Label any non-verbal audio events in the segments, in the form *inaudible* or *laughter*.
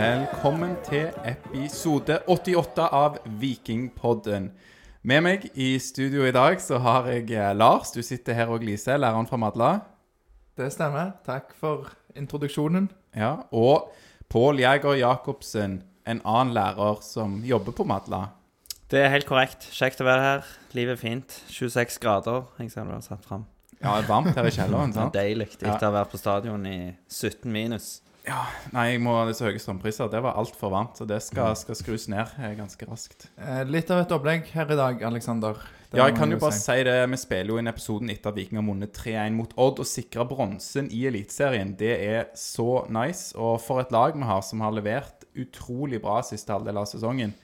Velkommen til episode 88 av Vikingpodden. Med meg i studio i dag så har jeg eh, Lars. Du sitter her og gliser, læreren fra Madla. Det stemmer. Takk for introduksjonen. Ja, Og Pål Jæger Jacobsen, en annen lærer som jobber på Madla. Det er helt korrekt. Kjekt å være her. Livet er fint. 26 grader, jeg ser du har satt fram. Ja, det er varmt her i kjelleren, Det er sant? deilig etter å ha vært på stadion i 17 minus. Ja, Nei, jeg må ha disse høye strømpriser. Det var altfor varmt, så det skal, skal skrus ned eh, ganske raskt. Eh, litt av et opplegg her i dag, Aleksander. Ja, jeg kan jo bare si det. Vi spiller jo inn episoden etter at Viking har vunnet 3-1 mot Odd og sikra bronsen i Eliteserien. Det er så nice. Og for et lag vi har som har levert utrolig bra siste halvdel av sesongen.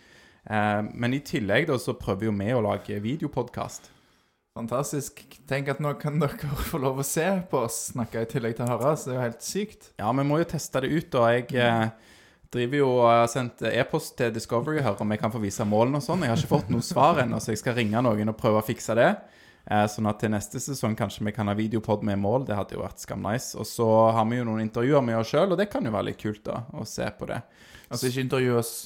Eh, men i tillegg da så prøver jo vi å lage videopodkast. Fantastisk. Tenk at nå kan dere *laughs* få lov å se på oss snakke i tillegg til å høre Så Det er jo helt sykt. Ja, vi må jo teste det ut, og jeg eh, driver jo og har sendt e-post til Discovery her om jeg kan få vise målene og sånn. Jeg har ikke fått noe svar ennå, så jeg skal ringe noen og prøve å fikse det. Eh, sånn at til neste sesong kanskje vi kan ha videopod med mål. Det hadde jo vært skamnice. Og så har vi jo noen intervjuer med oss sjøl, og det kan jo være litt kult da, å se på det. Altså ikke intervjue oss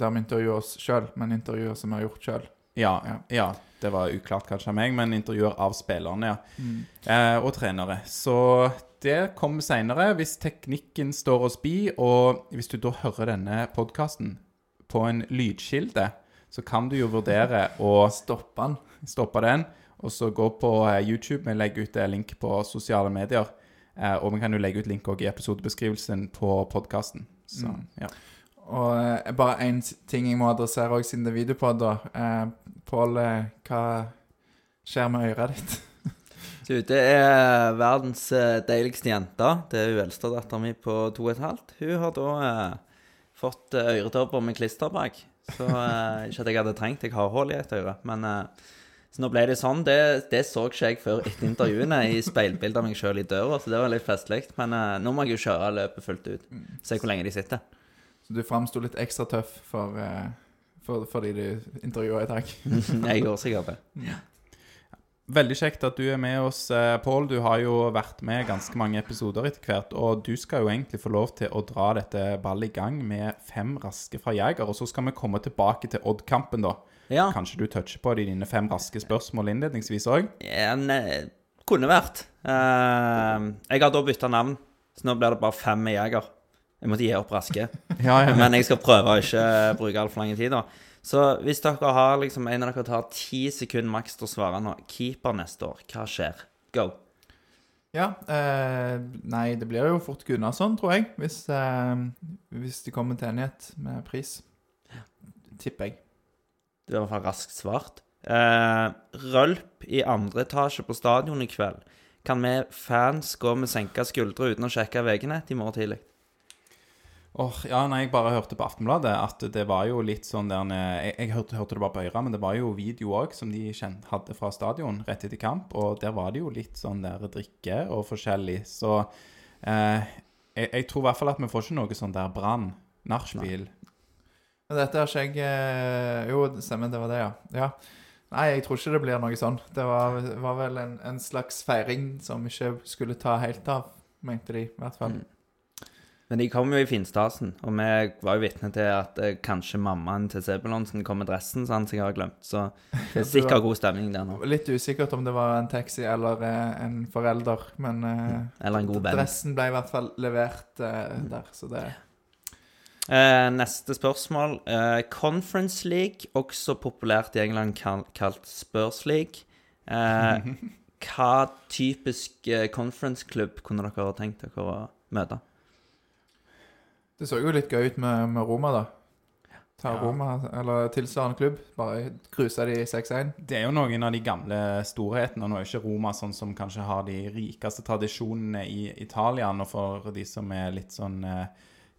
der vi intervjuer oss sjøl, men intervjuer som vi har gjort sjøl. Ja, Ja. ja. Det var uklart kanskje av meg, men intervjuer av spillerne, ja. Eh, og trenere. Så det kommer seinere, hvis teknikken står oss bi. Og hvis du da hører denne podkasten på en lydkilde, så kan du jo vurdere å Stoppe den. stoppe den, og så gå på eh, YouTube. Vi legger ut eh, link på sosiale medier. Eh, og vi kan jo legge ut link også i episodebeskrivelsen på podkasten. Så ja. Og eh, bare én ting jeg må adressere òg, siden det er videopod. da. Eh, Pål, eh, hva skjer med øret ditt? *laughs* Du, det er verdens eh, deiligste jente. Det er hun eldste dattera mi på to og et halvt. Hun har da eh, fått øredobber med klister bak. Så eh, *laughs* ikke at jeg hadde trengt, jeg har hull i et øre. Men eh, så nå ble det sånn. Det, det så ikke jeg før etter intervjuene i speilbildet av meg sjøl i døra, så det var litt festlig. Men nå må jeg jo kjøre løpet fullt ut. Se hvor lenge de sitter. Du framsto litt ekstra tøff for, for, for, de du intervjua i dag. *laughs* Jeg gjorde sikkert det. Veldig kjekt at du er med oss, eh, Pål. Du har jo vært med ganske mange episoder etter hvert. Og du skal jo egentlig få lov til å dra dette ballet i gang med fem raske fra Jæger. Og så skal vi komme tilbake til Odd-kampen, da. Ja. Kanskje du toucher på de dine fem raske spørsmål innledningsvis òg? Ja, kunne vært. Eh, jeg har da bytta navn, så nå blir det bare fem med jeger. Jeg måtte gi opp raske. *laughs* Ja, ja. Men jeg skal prøve å ikke bruke altfor lang tid, da. Så hvis dere har liksom En av dere tar ti sekunder maks til å svare nå. Keeper neste år, hva skjer? Go. Ja. Eh, nei, det blir jo fort Gunnarsson, tror jeg. Hvis, eh, hvis de kommer til enighet med pris. Tipper jeg. Det er i hvert fall raskt svart. Eh, rølp i andre etasje på stadion i kveld. Kan vi fans gå med senka skuldre uten å sjekke VG-nett i morgen tidlig? Åh, ja, nei, jeg bare hørte på Aftenbladet at det var jo litt sånn der Jeg, jeg hørte, hørte det bare på øret, men det var jo video òg som de kjent, hadde fra stadion rett etter kamp, og der var det jo litt sånn der drikke og forskjellig. Så eh, jeg, jeg tror i hvert fall at vi får ikke noe sånn der brann. Nachspiel. Dette har ikke jeg eh, Jo, det stemmer, det var det, ja. ja. Nei, jeg tror ikke det blir noe sånn. Det var, var vel en, en slags feiring som ikke skulle ta helt av, mente de i hvert fall. Men de kom jo i finstasen, og vi var jo vitne til at eh, kanskje mammaen til Sebulonsen kom med dressen, så han sikkert har glemt. Så det er *laughs* sikkert god stemning der nå. Litt usikkert om det var en taxi eller eh, en forelder, men eh, Eller en god venn. dressen ble i hvert fall levert eh, der, så det Eh, neste spørsmål. Eh, Conference League, også populært i England kal kalt Spurs League. Eh, *laughs* hva typisk eh, conference-klubb kunne dere tenkt dere å møte? Det så jo litt gøy ut med, med Roma, da. Ta Ja. Roma, eller tilsvarende klubb. Bare cruise de 6-1. Det er jo noen av de gamle storhetene. Nå er jo ikke Roma sånn som kanskje har de rikeste tradisjonene i Italia. Og for de som er litt sånn eh,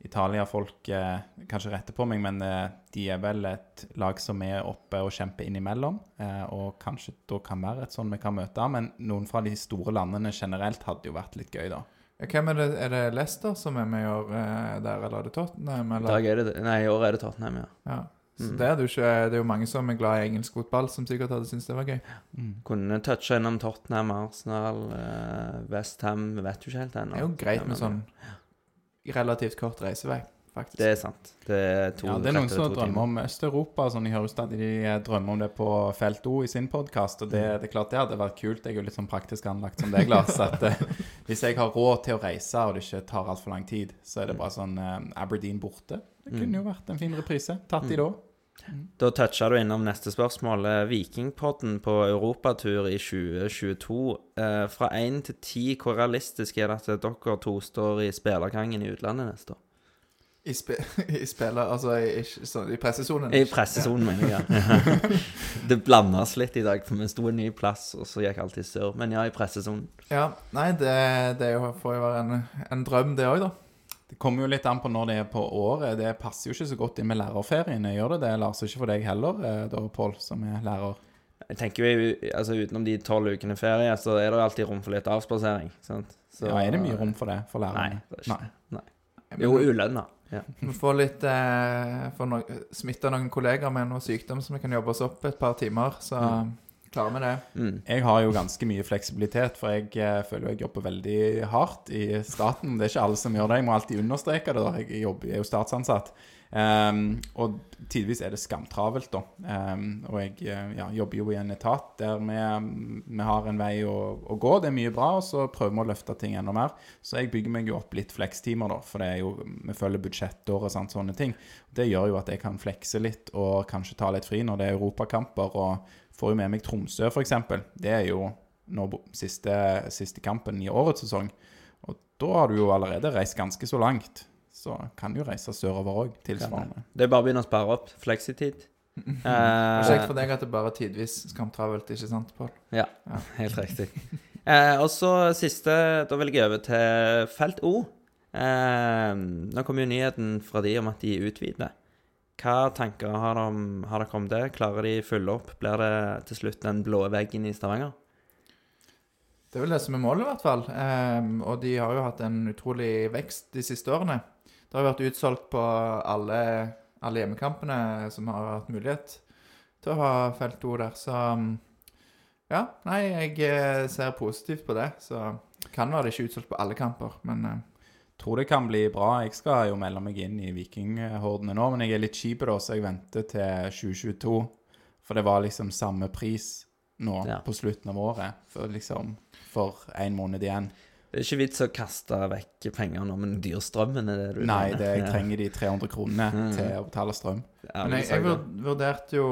Italia-folk eh, kanskje retter på meg, men eh, de er vel et lag som er oppe og kjemper innimellom. Eh, og kanskje da kan være et sånn vi kan møte. Men noen fra de store landene generelt hadde jo vært litt gøy, da. Hvem er det? Er det Leicester som er med i år eh, der, eller er det Tottenham? Eller? er det, nei, i år er det Tottenham, ja. Ja. Så Mm. det, er ikke, det er jo mange som er glad i engelsk fotball, som sikkert hadde syntes det var gøy. Kunne toucha innom Tottenham, Arsenal, eh, Westham Vet du ikke helt ennå. Det er jo greit med sånn relativt kort reisevei. Faktisk. Det er sant. Det er to Ja, det er noen som drømmer om Øst-Europa. Sånn, jeg hører stadig de eh, drømmer om det på Felt O i sin podkast. Og det, Mm. det er klart det hadde vært kult. Jeg er jo litt sånn praktisk anlagt som deg, Lars. At eh, *laughs* hvis jeg har råd til å reise, og det ikke tar altfor lang tid, så er det bare sånn eh, Aberdeen borte. Det kunne jo vært en fin reprise. Tatt i da. Da toucha du innom neste spørsmål. Eh, Vikingpodden på europatur i 2022. Eh, fra 1 til 10, hvor realistisk er det at dere to står i spillergangen i utlandet neste år? I, sp *laughs* I spiller, altså i, i, sånn, i pressesonen. I pressesonen, mener jeg. Ja. *laughs* det blandes litt i dag, for vi sto en ny plass, og så gikk alt i sør. Men ja, i pressesonen. Ja, nei, det, det får jo være en, en drøm, det òg, da. Det kommer jo litt an på når det er på året. Det passer jo ikke så godt inn med lærerferiene. Gjør det det, Lars? Ikke for deg heller, eh, da, Pål, som er lærer. Jeg tenker jo, altså Utenom de tolv ukene ferie, så er det jo alltid rom for litt avspasering. sant? Så- Ja, Er det mye rom for det for lærerne? Nei. det er ikke. Nei. Nei. Jo, ulønna. Ja. Vi får litt eh, får no, smitta noen kollegaer med noe sykdom som vi kan jobbe oss opp et par timer, så klarer vi det. Mm. Jeg har jo ganske mye fleksibilitet, for jeg eh, føler jeg jobber veldig hardt i staten. Det er ikke alle som gjør det. Jeg må alltid understreke det. da. Jeg jobber, jeg er jo statsansatt. Ehm, og tidvis er det skamtravelt, da. Um, og jeg eh, ja, jobber jo i en etat der vi, vi har en vei å, å gå. Det er mye bra, og så prøver vi å løfte ting enda mer. Så jeg bygger meg jo opp litt flekstimer, da. For det er jo, vi følger budsjettår og sånt, sånne ting. Det gjør jo at jeg kan flekse litt og kanskje ta litt fri når det er europakamper. og får jo med meg Tromsø, f.eks. Det er jo nå siste, siste kampen i årets sesong. Og da har du jo allerede reist ganske så langt. Så kan du jo reise sørover òg, tilsvarende. Det er bare å begynne å spare opp. Fleksitid. *laughs* Det er kjekt Eh, for deg at det bare er tidvis skamtravelt, ikke sant, Pål? ja, *laughs* helt riktig. Eh, og så siste Da vil jeg over til felt O. Eh, nå kom jo nyheten fra de om at de utvider. Hva tanker har, de, har dere om det? Klarer de fylle opp? Blir det til slutt den blå veggen i Stavanger? Det er vel det som er målet, i hvert fall. Ehm, og de har jo hatt en utrolig vekst de siste årene. Det har vært utsolgt på alle, alle hjemmekampene som har hatt mulighet til å ha felt to der. Så um, ja, nei, jeg eh, ser positivt på det. Så kan være det ikke utsolgt på alle kamper, men jeg Tror det kan bli bra. Jeg skal jo melde meg inn i Vikinghordene nå, men jeg er litt kjip da, så jeg venter til 2022. For det var liksom samme pris nå Ja. på slutten av året, for liksom for en måned igjen. Det er ikke vits å kaste vekk penger nå, men dyr strømmen er det du Nei, det, jeg trenger de 300 kronene Mm. til å betale strøm. Ja, Men jeg, jeg vurderte jo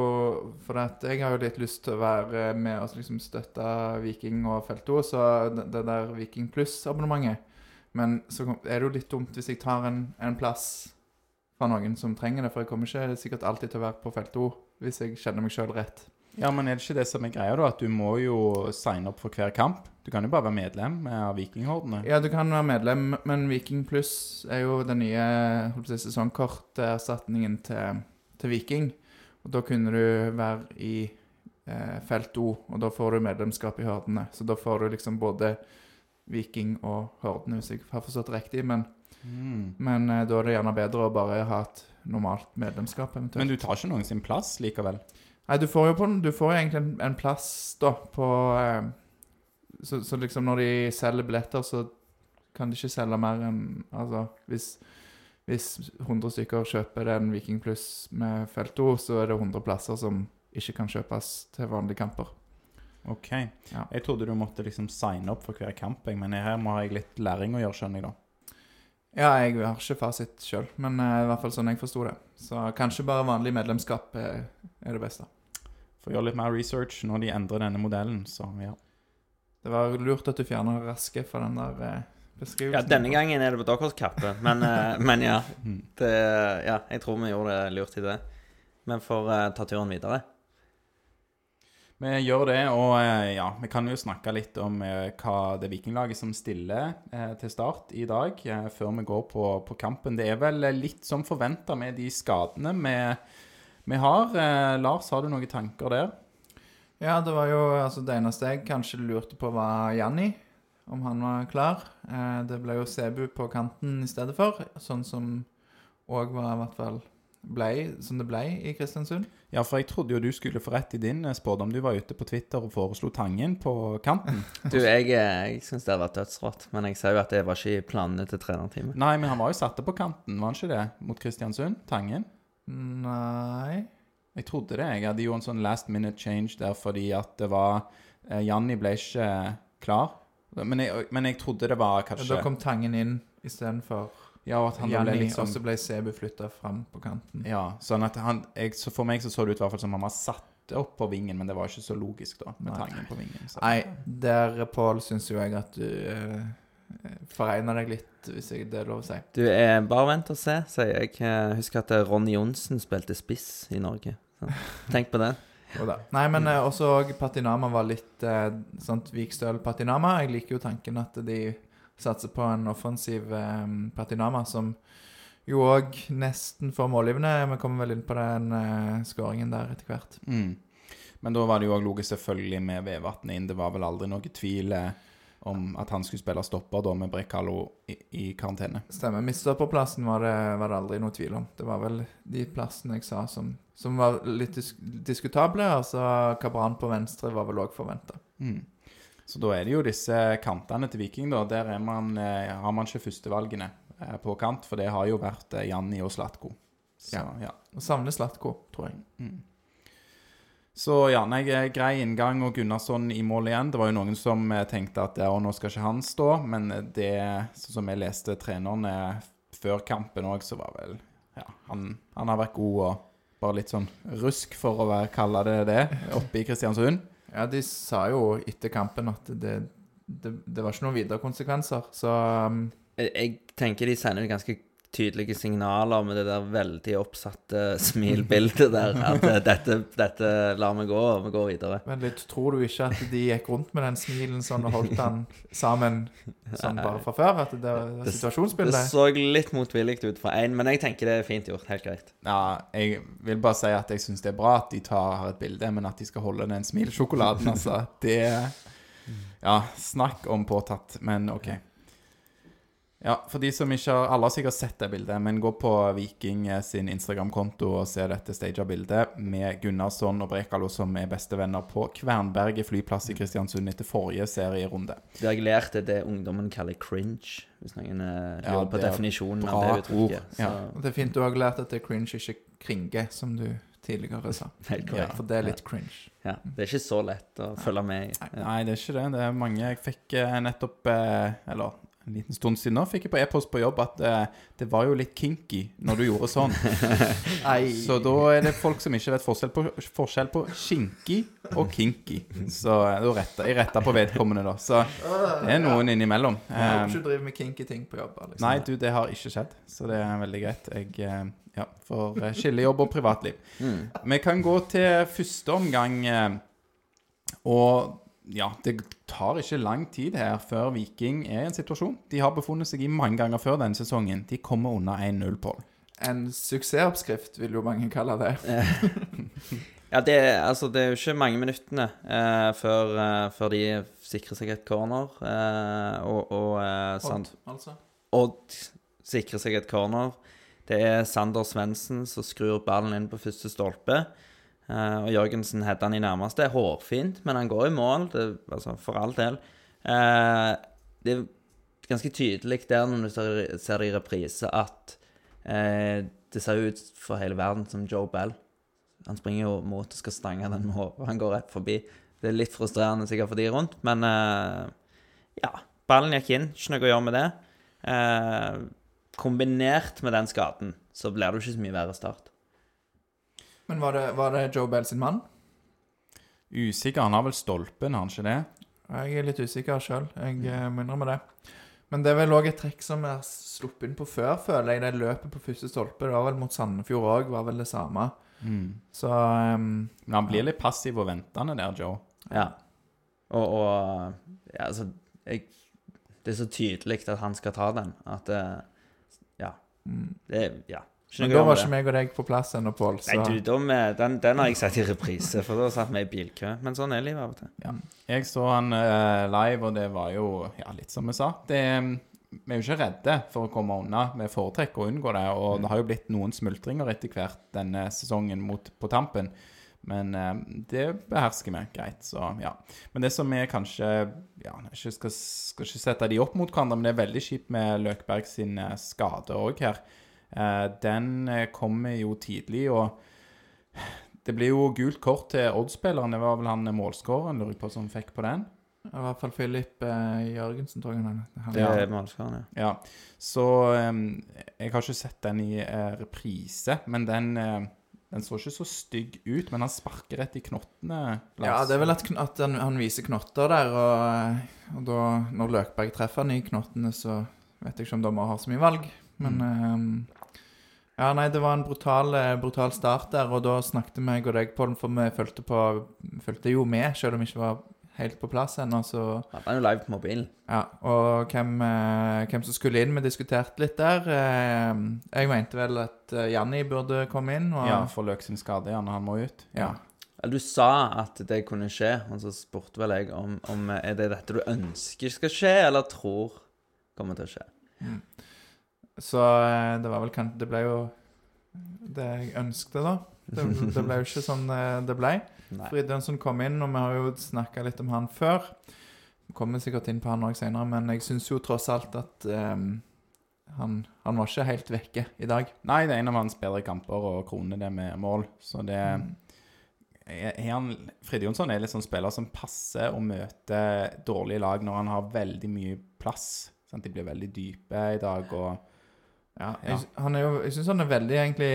For at jeg har jo litt lyst til å være med og liksom støtte Viking og Felt 2, så det, det der Viking Pluss-abonnementet Men så er det jo litt dumt hvis jeg tar en, en plass fra noen som trenger det, for jeg kommer ikke sikkert alltid til å være på Felt 2 hvis jeg kjenner meg sjøl rett. Ja, men er det ikke det som er greia, da? At du må jo signe opp for hver kamp? Du kan jo bare være medlem av Vikinghordene. Ja, du kan være medlem, men Viking Pluss er jo den nye si, sesongkorterstatningen til, til Viking. Og da kunne du være i eh, felt O, og da får du medlemskap i Hordene. Så da får du liksom både Viking og Hordene, hvis jeg har forstått riktig. Men, Mm. men eh, da er det gjerne bedre å bare ha et normalt medlemskap, eventuelt. Men du tar ikke noen sin plass likevel? Nei, du får jo, på, du får jo egentlig en, en plass da på eh, så, så liksom når de selger billetter, så kan de ikke selge mer enn Altså hvis, hvis 100 stykker kjøper den Viking Pluss med felt 2, så er det 100 plasser som ikke kan kjøpes til vanlige kamper. OK. Ja. Jeg trodde du måtte liksom signe opp for hver kamp, men her må jeg litt læring å gjøre, skjønner jeg da. Ja, jeg har ikke fasit sjøl, men uh, i hvert fall sånn jeg forsto det. Så kanskje bare vanlig medlemskap uh, er det beste. Får gjøre litt mer research når de endrer denne modellen, så ja. Det var lurt at du fjerna Raske fra den der eh, beskrivelsen. Ja, denne gangen er det på deres kappe, men, eh, *laughs* men ja. Mm. Det, ja. Jeg tror vi gjorde det lurt i det. Men får eh, ta turen videre. Vi gjør det, og eh, ja, vi kan jo snakke litt om hva det vikinglaget som stiller eh, til start i dag, eh, før vi går på, på kampen. Det er vel litt som forventa med de skadene vi, vi har. Eh, Lars, har du noen tanker der? Ja, det var jo altså det eneste jeg kanskje lurte på, var Janni. Om han var klar. Eh, det ble jo Sebu på kanten i stedet for, sånn som òg var i hvert fall ble som det ble i Kristiansund. Ja, for jeg trodde jo du skulle få rett i din eh, spådom. Du var ute på Twitter og foreslo Tangen på kanten. *laughs* Du, jeg, jeg syns det var vært dødsrått, men jeg ser jo at det var ikke i planene til trenerteamet. Nei, men han var jo satt på kanten, var han ikke det? Mot Kristiansund? Tangen? Nei Jeg trodde det. Jeg hadde jo en sånn last minute change der fordi at det var eh, Janni ble ikke klar. Men jeg, men jeg trodde det var kanskje Da kom Tangen inn istedenfor Ja, og at han da ble Janni, liksom og så ble Sebu flytta fram på kanten. Ja, sånn at han jeg, så For meg så så det ut i hvert fall som han var satt opp på vingen, men det var ikke så logisk, da, med Nei. Tangen på vingen. Så. Nei, der, Pål, syns jo jeg at du uh, foregner deg litt, hvis jeg, det er lov å si. Du, eh, bare vent og se, sier jeg. Eh, Husk at eh, Ronny Johnsen spilte spiss i Norge. Så, tenk på det. *laughs* Jo da. Nei, men eh, også Patinama var litt eh, sånt Vikstøl-Patinama. Jeg liker jo tanken at de satser på en offensiv eh, Patinama som jo òg nesten får målgivende. Vi kommer vel inn på den eh, skåringen der etter hvert. Mm. Men da var det jo òg logisk selvfølgelig med Vevatnet inn. Det var vel aldri noe tvil eh, om at han skulle spille stopper da med Brekalo i, i karantene. Stemmer. Midtstopperplassen var det, var det aldri noe tvil om. Det var vel de plassene jeg sa som, som var litt disk diskutable. Altså Kabran på venstre var vel òg forventa. Mm. Så da er det jo disse kantene til Viking, da. Der er man, eh, har man ikke førstevalgene eh, på kant, for det har jo vært eh, Janni og Slatko. Så, Ja. ja. Og savner Slatko, tror jeg. Mm. Så ja, nei, eh, grei inngang og Gunnarsson i mål igjen. Det var jo noen som eh, tenkte at ja, nå skal ikke han stå, men eh, det, sånn som jeg leste trenerne før kampen òg, så var vel Ja, han, han har vært god og bare litt sånn rusk, for å være, kalle det det, oppe i Kristiansund. Ja, de sa jo etter kampen at det, det, det var ikke noen videre konsekvenser, så um, Jeg, jeg tenker de sender ganske tydelige signaler med det der veldig oppsatte *laughs* smilbildet der. At eh, dette, dette lar vi gå, og vi går videre. Men litt, tror du ikke at de gikk rundt med den smilen sånn og holdt den sammen sånn bare fra før? At det var situasjonsbildet? Det det så litt motvillig ut fra én, men jeg tenker det er fint gjort. Helt greit. Ja, jeg vil bare si at jeg syns det er bra at de tar, et bilde, men at de skal holde den smilsjokoladen, altså, det Ja, snakk om påtatt, men OK. Ja, for de som ikke har Alle har sikkert sett det bildet, men gå på Viking eh, sin Instagram-konto og se dette staged bildet med Gunnarsson og Brekalo som er bestevenner på Kvernberget flyplass i Kristiansund etter forrige serierunde. Det har jeg lært er det ungdommen kaller cringe, hvis noen lurer Ja, på definisjonen bra av det uttrykket. Så Ja. Det er fint du har lært at det er cringe, ikke kringe, som du tidligere sa. *laughs* Ja. For det er litt cringe. Ja, det er ikke så lett å følge med i. Ja. Nei, det er ikke det. Det er mange jeg fikk eh, nettopp eh, Eller en liten stund siden nå fikk jeg på e-post på jobb at eh, det var jo litt kinky når du gjorde sånn. *laughs* Så da er det folk som ikke vet forskjell på, forskjell på skinky og kinky. Så eh, da retter jeg retta på vedkommende, da. Så det er noen innimellom. Jeg håper Eh, ikke du driver med kinky ting på jobb. Liksom. Nei, du, det har ikke skjedd, så det er veldig greit. Jeg eh, ja, får skille jobb og privatliv. Mm. Vi kan gå til første omgang, og ja, det tar ikke lang tid her før Viking er i en situasjon. De har befunnet seg i mange ganger før denne sesongen. De kommer under 1-0, Pål. En suksessoppskrift, vil jo mange kalle det. *laughs* Ja, det, er- altså, det er jo ikke mange minuttene eh, før, eh, før de sikrer seg et corner. Eh, og og eh, Odd, altså. Odd sikrer seg et corner. Det er Sander Svendsen som skrur ballen inn på første stolpe. Eh, og Jørgensen heter han i nærmeste. Hårfint, men han går i mål, det, altså, for all del. Uh, det er ganske tydelig der når du ser, ser det i reprise, at uh, det ser ut for hele verden som Joe Bell. Han springer jo mot og skal stange den med hodet, han går rett forbi. Det er litt frustrerende sikkert for de rundt, men ja. Ballen gikk inn, ikke noe å gjøre med det. Kombinert med den skaden, så blir det jo ikke så mye verre start. Men var det, var det Joe Bell sin mann? Usikker. Han har vel stolpen, har han ikke det? Jeg er litt usikker sjøl. Jeg eh, må innrømme det. Men det er vel òg et trekk som er sluppet inn på før, føler jeg. Det løpet på første stolpe. Det var vel mot Sandefjord òg, var vel det samme. Så um, Men han blir litt passiv og ventende der, Joe. Ja. Og, og ja, altså jeg, Det er så tydelig at han skal ta den, at eh, Ja. Det er Ja. Men da var ikke meg og deg på plass ennå, Pål. Nei, du, den, den har jeg sett i reprise, for da satt vi i bilkø. Men sånn er livet av og til. Jeg så han uh, live, og det var jo ja, litt som vi sa. Det, vi er jo ikke redde for å komme unna. Vi foretrekker å unngå det. Og det har jo blitt noen smultringer etter hvert denne sesongen mot, på tampen. Men uh, det behersker vi greit, så ja. Men det som er kanskje Ja, jeg skal, skal ikke sette de opp mot hverandre, men det er veldig kjipt med Løkberg sin skade òg her. Eh, den eh, kommer jo tidlig, og det blir jo gult kort til Odd-spilleren. Det var vel han målskåreren lurer jeg på som fikk på den. I hvert fall Filip eh, Jørgensen, tror jeg. Han, han, Det er målskåren, ja. Ja, så em, jeg har ikke sett den i eh, reprise, men den, eh, den så ikke så stygg ut. Men han sparker rett i knottene. Lars. Ja, det er vel at, at han, han viser knotter der, og, og da, når Løkberg treffer han i knottene, så vet jeg ikke om dommer har så mye valg. Men ehm, Ja, nei, det var en brutal, eh, brutal start der, og da snakket meg og deg på den, for vi fulgte, på, fulgte jo med, selv om vi ikke var helt på plass ennå, så det er jo live på mobilen. Ja, og hvem, eh, hvem som skulle inn, vi diskuterte litt der. Eh, jeg mente vel at Janni burde komme inn, og Ja, for Løk sin skade, ja, når han må ut. ja. Eller du sa at det kunne skje, og så spurte vel jeg om, om er det dette du ønsker skal skje, eller tror kommer til å skje. Så eh, det var vel kanskje Det ble jo det jeg ønsket, da. Det, det ble jo ikke sånn eh, det ble. *laughs* Fridjonsson kom inn, og vi har jo snakka litt om han før. Vi kommer sikkert inn på han òg senere, men jeg syns jo tross alt at um, han, han var ikke helt vekke i dag. Nei, det er en av hans bedre kamper, og kroner det med mål. Så det Mm. er er han, Frid Jonsson er litt sånn spiller som passer å møte dårlige lag når han har veldig mye plass. Sant? De blir veldig dype i dag, og Ja, jeg, han er jo, jeg syns han er veldig egentlig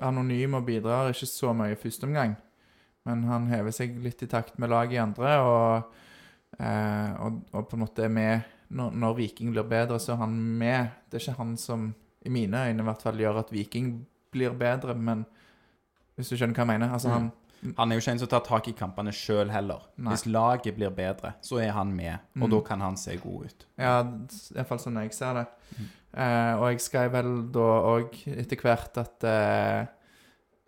anonym og bidrar ikke så mye i første omgang. Men han hever seg litt i takt med laget i andre, og, eh, og, og på en måte er med når, når Viking blir bedre, så er han med. Det er ikke han som, i mine øyne i hvert fall, gjør at Viking blir bedre, men hvis du skjønner hva jeg mener? Altså, han han er jo ikke en som tar tak i kampene sjøl heller. Nei. Hvis laget blir bedre, så er han med, og Mm. da kan han se god ut. Ja, iallfall sånn jeg ser det. Eh, og jeg skrev vel da òg etter hvert at eh,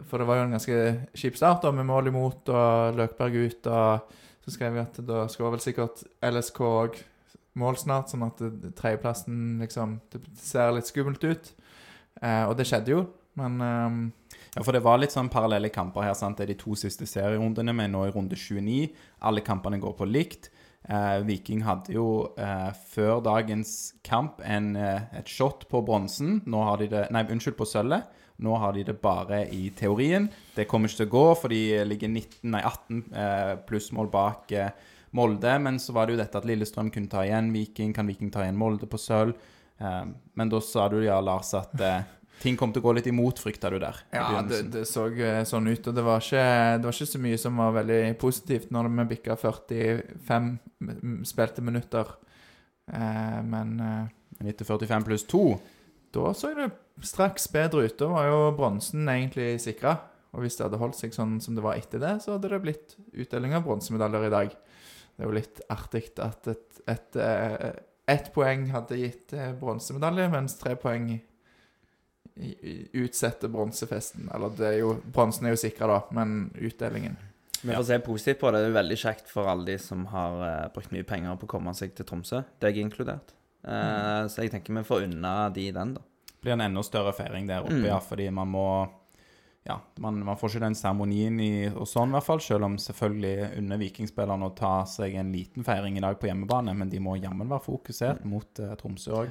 For det var jo en ganske kjip start, da, med mål imot og Løkberg ut. Og så skrev jeg at da skal vel sikkert LSK òg mål snart, sånn at tredjeplassen liksom Det ser litt skummelt ut. Eh, og det skjedde jo, men eh, Ja, for det var litt sånn parallelle kamper her. sant? Det er de to siste serierundene, men nå i runde 29. Alle kampene går på likt. Eh, Viking hadde jo eh, før dagens kamp en, eh, et shot på bronsen. Nå har de det Nei, unnskyld, på sølvet. Nå har de det bare i teorien. Det kommer ikke til å gå, for de ligger 19, nei, 18 eh, plussmål bak Molde. Men så var det jo dette at Lillestrøm kunne ta igjen Viking. Kan Viking ta igjen Molde på sølv? Men da sa du ja, Lars, at ting kom til å gå litt imot, frykta du der? Ja, det, det så eh, sånn ut. Og det var, ikke, det var ikke så mye som var veldig positivt når vi bikka 45 spilte minutter. Eh, men eh, Etter 45 pluss 2 da så det straks bedre ut. Da var jo bronsen egentlig sikra. Og hvis det hadde holdt seg sånn som det var etter det, så hadde det blitt utdeling av bronsemedaljer i dag. Det er jo litt artig at et, et, et, poeng hadde gitt eh, bronsemedalje, mens tre poeng i- bronsefesten. Eller det er jo, bronsen er jo sikra, da, men utdelingen Vi får se positivt på det. Det er veldig kjekt for alle de som har uh, brukt mye penger på å komme seg til Tromsø. Deg inkludert. Eh, Så jeg tenker vi får unna de den, da. blir en enda større feiring der oppe, Mm. ja, fordi man må Ja, man, man får ikke den seremonien i og sånn, i hvert fall, selv om selvfølgelig unner vikingspillerne å ta seg en liten feiring i dag på hjemmebane, men de må jammen være fokusert mot uh, Tromsø òg.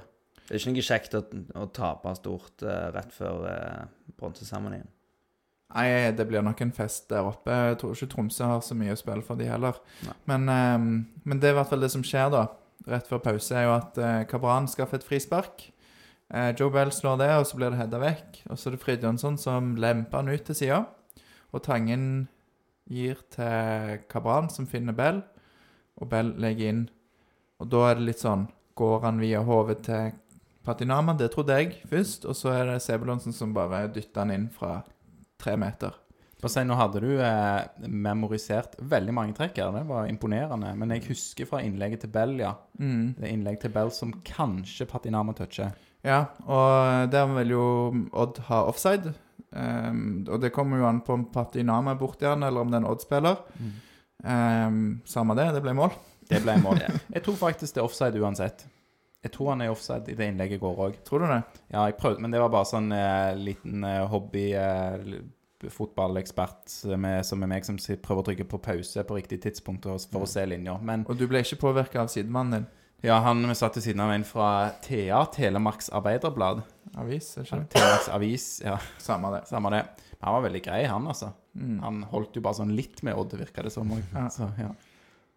Det er ikke noe kjekt å, å tape stort eh, rett før eh, bronseseremonien. Nei, det blir nok en fest der oppe. Jeg tror ikke Tromsø har så mye å spille for, de heller. Men, ehm, men det er i hvert fall det som skjer, da. Rett før pause, er jo at uh, Kabran skaffer et frispark. Eh, Joe Bell slår det, og så blir det hedda vekk. Og så er det Fridjonsson som lemper han ut til sida. Og Tangen gir til Kabran, som finner Bell. Og Bell legger inn. Og da er det litt sånn Går han via hodet til Patinama? Det trodde jeg først. Og så er det Sebulonsen som bare dytter han inn fra tre meter. Si, Nå hadde du eh, memorisert veldig mange trekk her, det var imponerende. Men jeg husker fra innlegget til Bell, ja. Mm. Det innlegg til Bell som kanskje Patinama toucher. Ja, og der vil jo Odd ha offside. Um, og det kommer jo an på om Patinama er borti han, eller om det er en Odd-spiller. Ehm, samme det, det ble mål. Det ble mål. *laughs* Jeg tror faktisk det er offside uansett. Jeg tror han er offside i det innlegget i går òg. Tror du det? Ja, jeg prøvde, men det var bare sånn eh, liten eh, hobby eh, fotballekspert med, som er meg, som prøver å trykke på pause på riktig tidspunkt og- for å se linja. Men Og du ble ikke påvirka av sidemannen din? ja, han vi satt ved siden av en fra Thea, Telemarks Arbeiderblad. Avis, er ikke det? Telemarks Avis, ja, Samme det. samme det. Han var veldig grei, han, altså. Mm. Han holdt jo bare sånn litt med Odd, virka det som òg. Ja. Så, ja.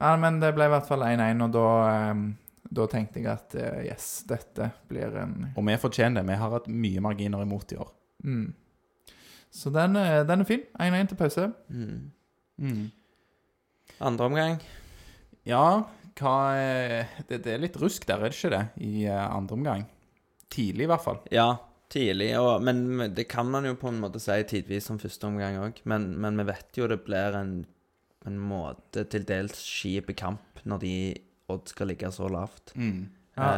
Ja, men det ble i hvert fall 1-1, og da, ehm, da tenkte jeg at eh, yes, dette blir en Og vi fortjener det. Vi har hatt mye marginer imot i år. mm. Så den, er- den er fin. 1-1 til pause. Mm. Mm. Andre omgang. Ja, hva det, det er litt rusk der, er det ikke det? I eh, andre omgang. Tidlig, i hvert fall. Ja, tidlig. Og, men det kan man jo på en måte si tidvis som første omgang òg. Men, men vi vet jo det blir en, en måte til dels skip kamp når de Odd skal ligge så lavt. Mm. Ja.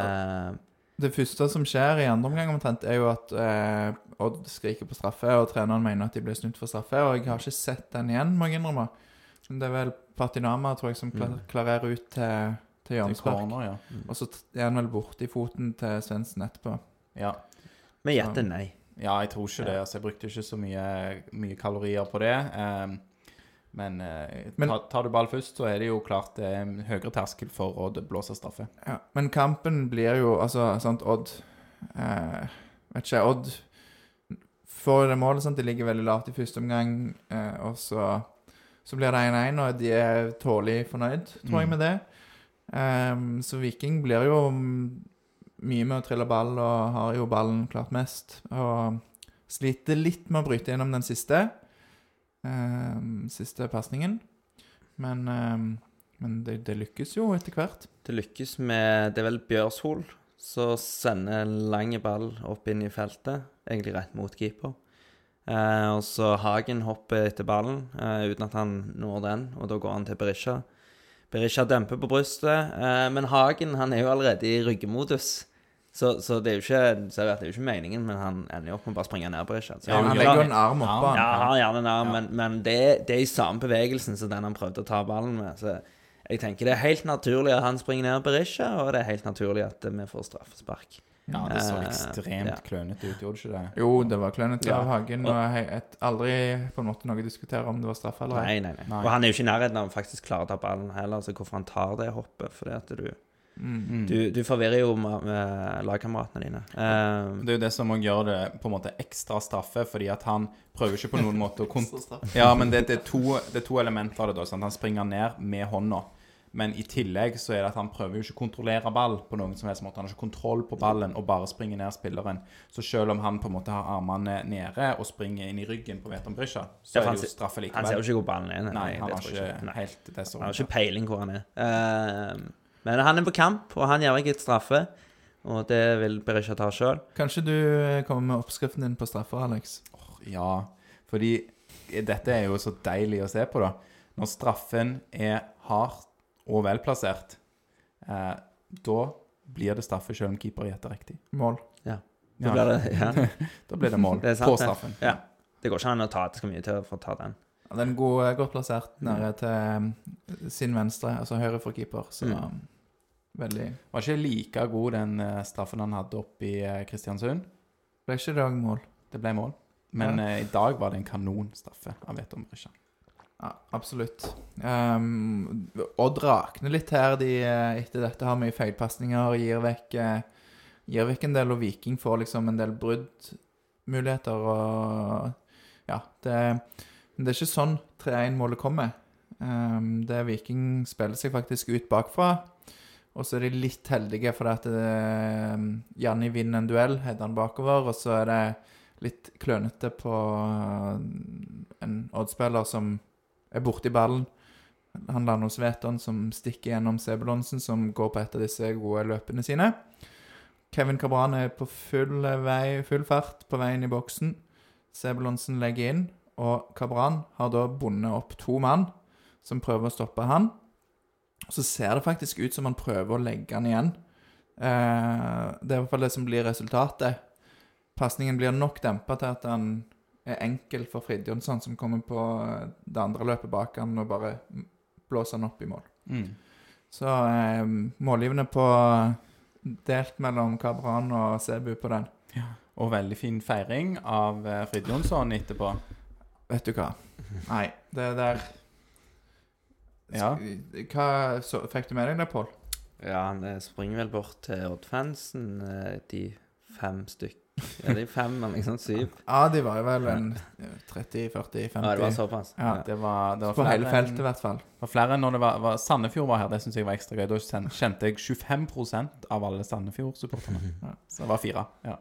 Eh, Det første som skjer i andre omgang, omtrent, er jo at eh, Odd skriker på straffe, og treneren mener at de blir snudd for straffe. Og jeg har ikke sett den igjen, må jeg innrømme. Men det er vel Patinama, tror jeg, som kla Mm. klarerer ut til, til hjørnespark. Ja. Mm. Og så er han vel borti foten til Svendsen etterpå. ja. vi gjetter nei. Ja, jeg tror ikke det. Altså, jeg brukte ikke så mye, mye kalorier på det. ehm, men eh, Men- ta, tar du ball først, så er det jo klart det er en høyere terskel for å blåse straffe. Ja, men kampen blir jo Altså, sant, Odd eh, Vet ikke, Odd får det målet, sant, de ligger veldig lavt i første omgang, eh, og så, så blir det 1-1, og de er tålelig fornøyd, tror jeg, Mm. med det. Ehm, så Viking blir jo mye med å trille ball, og har jo ballen klart mest, og sliter litt med å bryte gjennom den siste, ehm, siste pasningen, men, ehm, men det, det lykkes jo etter hvert. Det lykkes med Det er vel Bjørshol som sender en lang ball opp inn i feltet, egentlig rett mot keeper. Eh, og så Hagen hopper etter ballen eh, uten at han når den, og da går han til Berisha. Berisha demper på brystet, eh, men Hagen han er jo allerede i ryggemodus. Så, så det er jo ikke det er jo ikke meningen, men han ender jo opp med å bare springe ned på Så Ja, han han legger jo en arm oppå ja, han har gjerne en arm, Ja. men, men det, det er i samme bevegelsen som den han prøvde å ta ballen med. Så jeg tenker det er helt naturlig at han springer ned på Berisha, og det er helt naturlig at vi får straffespark. Ja, det så Eh, ekstremt ja. klønete ut, gjorde det ikke det? Jo, det var klønete Ja. av Hagen, og jeg et, aldri på en måte noe å diskutere om det var straffe eller ei. Nei, nei, nei, Nei. Og han er jo ikke i nærheten av å faktisk klare å ta ballen heller, så hvorfor han tar det hoppet Fordi at du Mm. Du, du forvirrer jo med, med lagkameratene dine. Um, Det er jo det som gjør det på en måte ekstra straffe, fordi at han prøver ikke på noen måte å *laughs* Ja, men det, det, er to, det er to elementer av det. da, sant? Han springer ned med hånda. Men i tillegg så er det at han prøver jo ikke å kontrollere ball på noen som helst måte. Han har ikke kontroll på ballen og bare springer ned spilleren. Så selv om han på en måte har armene nede og springer inn i ryggen på Veton Brisja, så er det jo straffe likevel. han ser jo ikke hvor ballen er. Nei, han har ikke, ikke helt det Han har ikke peiling hvor han er. Eh, men han er på kamp, og han gjør ikke et straffe. Og det vil Berisha ta sjøl. Kanskje du eh, kommer med oppskriften din på straffer, Alex? Ja, fordi dette er jo så deilig å se på, da. Når straffen er hardt og velplassert, eh, da blir det straffe selv om keeper gjetter riktig. Mål. Da Ja, blir det, ja. da blir det *laughs* mål *laughs* Det sant, på straffen. Ja. det går ikke an å ta det så mye til for å ta den. Den er god, eh, godt plassert nede til eh, sin venstre, altså høyre for keeper. Så Mm. veldig Var ikke like god den eh, straffen han hadde oppe i Kristiansund. Ble ikke det òg mål? Det ble mål. Men Ja. i dag var det en kanonstraffe av Veton Brisja. Ja, absolutt. Um, Odd rakner litt her de, etter dette. Har mye feilpasninger, gir vekk Gir vekk en del, og Viking får liksom en del bruddmuligheter. Og ja, det, det er ikke sånn 3-1-målet kommer. Um, det er Viking spiller seg faktisk ut bakfra. Og så er de litt heldige fordi at eh, Janni vinner en duell, header han bakover, og så er det litt klønete på eh, en Odd-spiller som er borti ballen. Han lander hos Veton, som stikker gjennom Sebulonsen, som går på et av disse gode løpene sine. Kevin Cabran er på full, vei, full fart på veien i boksen. Sebulonsen legger inn, og Cabran har da bundet opp to mann som prøver å stoppe han. Så ser det faktisk ut som han prøver å legge han igjen. Eh, det er i hvert fall det som blir resultatet. Pasningen blir nok dempa til at han er enkel for Fridtjonsson, som kommer på eh, det andre løpet bak han og bare blåser han opp i mål. Mm. Så eh, målgivende på delt mellom Kabran og Sebu på den. Og veldig fin feiring av Fridjonsson etterpå. Vet du hva? Nei, det der *laughs* Ja. Hva så, Fikk du med deg det, Pål? Ja, han eh, springer vel bort til Odd-fansen, eh, de fem stykk. Ja, de fem, men liksom sånt, syv. *laughs* Ja, de var jo vel en 30, 40, 50 Ja, det var såpass. Ja. Det var, det var På hele flere feltet, enn- i hvert fall. Det var flere enn når det var, var Sandefjord var her. Det syns jeg var ekstra gøy. Da kjen- kjente jeg 25% av alle Sandefjord-supporterne. *laughs* Ja. Så det var fire. Ja.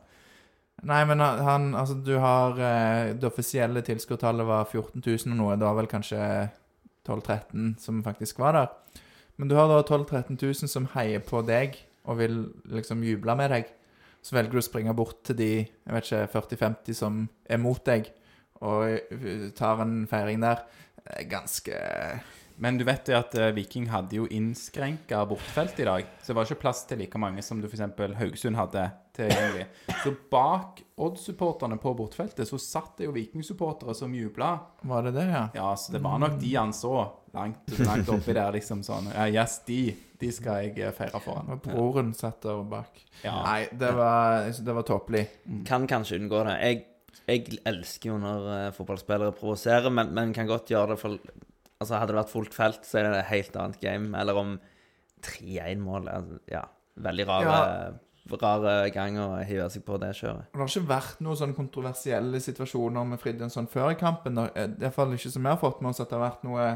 Nei, men han, Altså, du har eh, Det offisielle tilskuertallet var 14 000 og noe. Det var vel kanskje 12 000-13 som faktisk var der. Men du har da 12 000-13 000 som heier på deg og vil liksom juble med deg. Så velger du å springe bort til de jeg vet ikke, 40-50 som er mot deg, og eh, tar en feiring der. Er Ganske Men du vet det at eh, Viking hadde jo innskrenka bortefelt i dag. Så det var ikke plass til like mange som du f.eks. Haugesund hadde tilgjengelig. Så bak Odd-supporterne på bortfeltet så satt det jo Viking-supportere som jubla. Var det det, ja? Ja, så det var nok de han så langt, langt oppi der, liksom sånn. Ja, yes, de, de skal jeg eh, feire foran. Og broren satt der bak. Ja. Nei, det var, det var tåpelig. Kan kanskje unngå det. Jeg, jeg elsker jo når eh, fotballspillere provoserer, men, men kan godt gjøre det for Altså, hadde det vært fullt felt, så er det et helt annet game. Eller om 3-1-mål altså, Ja. Veldig rare, rare gang å hive seg på det kjøret. Og Det har ikke vært noen sånne kontroversielle situasjoner med Fridtjonsson før i kampen. Det er i hvert fall ikke som vi har fått med oss at det har vært noe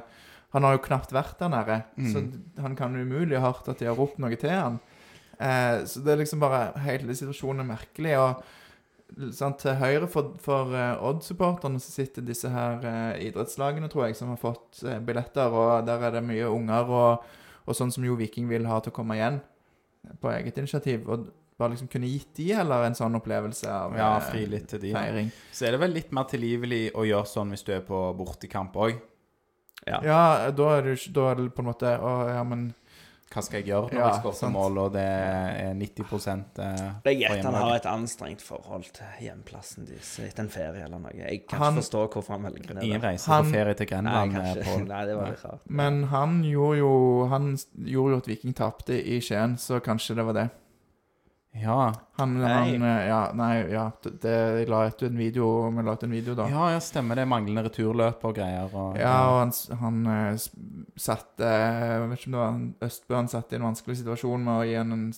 Han har jo knapt vært der nede, så han kan umulig ha hørt at de har ropt noe til han. Eh, så det er liksom bare Hele situasjonen er merkelig. Og sant, til høyre for, for uh, Odd-supporterne så sitter disse her uh, idrettslagene, tror jeg, som har fått uh, billetter, og der er det mye unger og, og sånn som jo Viking vil ha til å komme igjen på eget initiativ. Og bare liksom kunne gitt de heller en sånn opplevelse av Ja, eh, fri litt til de. feiring. Så er det vel litt mer tilgivelig å gjøre sånn hvis du er på bortekamp òg. Ja. Ja, da er det, ikke- da er det på en måte Å, ja, men Hva skal jeg gjøre når Ja, jeg skårer mål, og det er 90 eh, Jeg gjetter han har et anstrengt forhold til hjemplassen deres etter en ferie eller noe. Jeg kan Han- ikke forstå hvorfor han velger det. Ingen reiser Han- på ferie til Grenland, Nei, på, *laughs* Nei, det var litt rart. Men han gjorde jo Han gjorde jo at Viking tapte i Skien, så kanskje det var det. Ja. Han, han eh, Ja, nei, ja. Det, det, jeg la ut en video Vi la ut en video da. ja, ja, stemmer det. Manglende returløp og greier. Og, Ja, og han, han satte eh, Jeg vet ikke om det var Østbø han satt i en vanskelig situasjon med å gi han en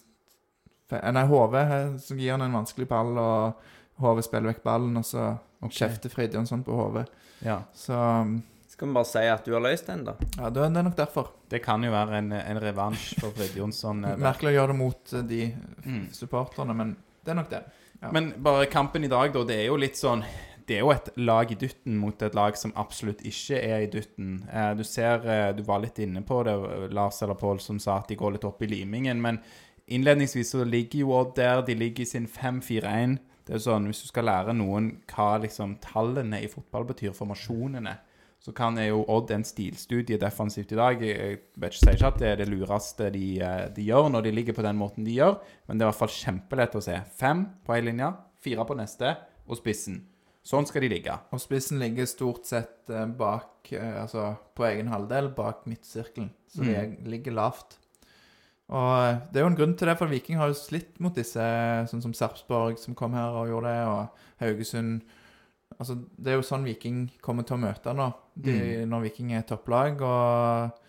Nei, HV eh, som gir han en vanskelig ball, og HV spiller vekk ballen, og så okay. kjefter Fridtjonsson på HV. ja. Så um, Skal vi bare si at du har løst den, da? ja, det er nok derfor. Det kan jo være en, en revansj for Fred Jonsson. eh. Merkelig å gjøre det mot eh, de Mm. supporterne, men det er nok det. Ja. Men bare kampen i dag, da. Det er jo litt sånn Det er jo et lag i dytten mot et lag som absolutt ikke er i dytten. Eh, du ser eh, Du var litt inne på det, Lars eller Pål, som sa at de går litt opp i limingen. Men innledningsvis så ligger jo Odd der. De ligger i sin 5-4-1. Det er jo sånn, Hvis du skal lære noen hva liksom tallene i fotball betyr, formasjonene, så kan jo Odd en stilstudie defensivt i dag. Jeg jeg vet ikke, sier ikke at det er det lureste de, eh, de gjør når de ligger på den måten de gjør, men det er i hvert fall kjempelett å se. Fem på ei linje, fire på neste, og spissen. Sånn skal de ligge. Og spissen ligger stort sett eh, bak eh, Altså på egen halvdel, bak midtsirkelen. Så de er- ligger lavt. Og eh, det er jo en grunn til det, for Viking har jo slitt mot disse, sånn som Sarpsborg, som kom her og gjorde det, og Haugesund. Altså, det er jo sånn Viking kommer til å møte nå, de, når Viking er topplag. Og,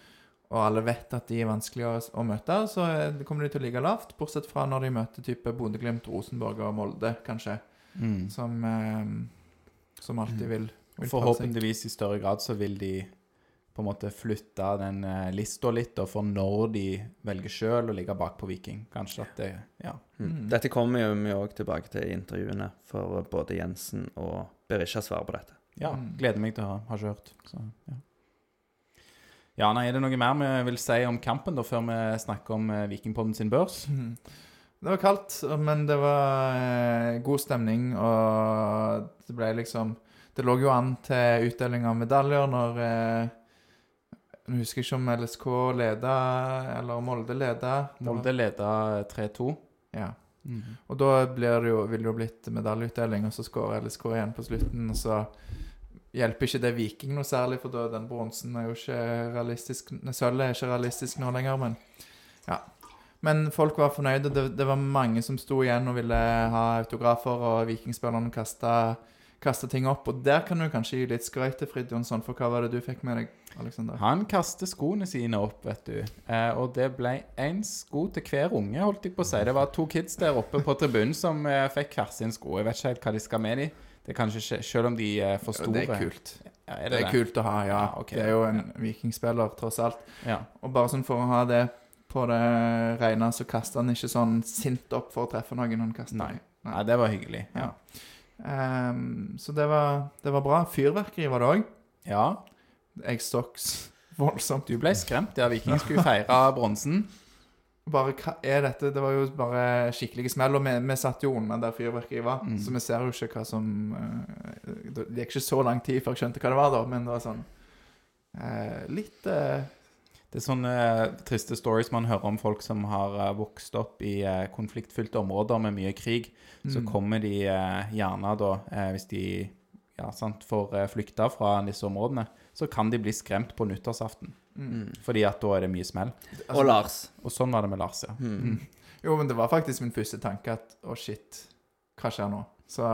og alle vet at de er vanskelige å, å møte, så kommer de til å ligge lavt. Bortsett fra når de møter type Bodø-Glimt, Rosenborg og Molde, kanskje. Som, eh, som alltid vil, vil. Forhåpentligvis i større grad så vil de på en måte flytte den eh, lista litt, da, for når de velger sjøl å ligge bak på Viking. Kanskje at det Ja. Mm. Dette kommer vi òg tilbake til i intervjuene, for både Jensen og Berisha svarer på dette. Ja Mm. gleder meg til å ha. Har ikke hørt. Så, ja. ja, nei, er det noe mer vi vil si om kampen, da, før vi snakker om eh, Vikingpodden sin børs? Mhm. Det var kaldt, men det var eh, god stemning, og det ble liksom Det lå jo an til utdeling av medaljer når eh, Jeg husker ikke om LSK leda, eller Molde leda. Molde leda 3-2. Ja. Mm. Og da blir det jo, vil det jo blitt medaljeutdeling, og så skårer LSK igjen på slutten. Og så hjelper ikke det Viking noe særlig, for da den bronsen er jo ikke realistisk Sølvet er ikke realistisk nå lenger, men ja. Men folk var fornøyde. Det, det var mange som sto igjen og ville ha autografer, og vikingspillerne kasta ting opp. Og der kan du kanskje gi litt skryt til Frid Jonsson, for hva var det du fikk med deg, Alexander? Han kaster skoene sine opp, vet du. Eh, og det ble én sko til hver unge, holdt jeg på å si. Det var to kids der oppe på tribunen som eh, fikk hver sin sko. Jeg vet ikke helt hva de skal med de. Det kanskje ikke, Selv om de er for store. det er kult. Ja, er Det det er kult å ha, ja. Ja, okay. Det er jo en vikingspiller, tross alt. Ja. Og bare sånn for å ha det på det rene, så kaster han ikke sånn sint opp for å treffe noen. Han kaster Nei. Nei, det var hyggelig. Ja. Um, så det var, det var bra. Fyrverkeri var det òg. ja. Eggstokks. Voldsomt. Du ble skremt. Ja, Viking skulle feire bronsen. *laughs* Bare, hva er dette? Det var jo bare skikkelige smell, og vi, vi satt jo unna der fyrverkeriet var, Mm. så vi ser jo ikke hva som eh, Det gikk ikke så lang tid før jeg skjønte hva det var, da, men det var sånn eh, Litt eh, Det er sånne eh, triste stories man hører om folk som har eh, vokst opp i konfliktfylte områder med mye krig. Så mm. kommer de gjerne da, hvis de ja, sant, får flykta fra disse områdene, så kan de bli skremt på nyttårsaften. Mm. Fordi at da er det mye smell. Altså, Og Lars. Og sånn var det med Lars, ja. Mm. Jo, men det var faktisk min første tanke at å, shit, hva skjer nå? Så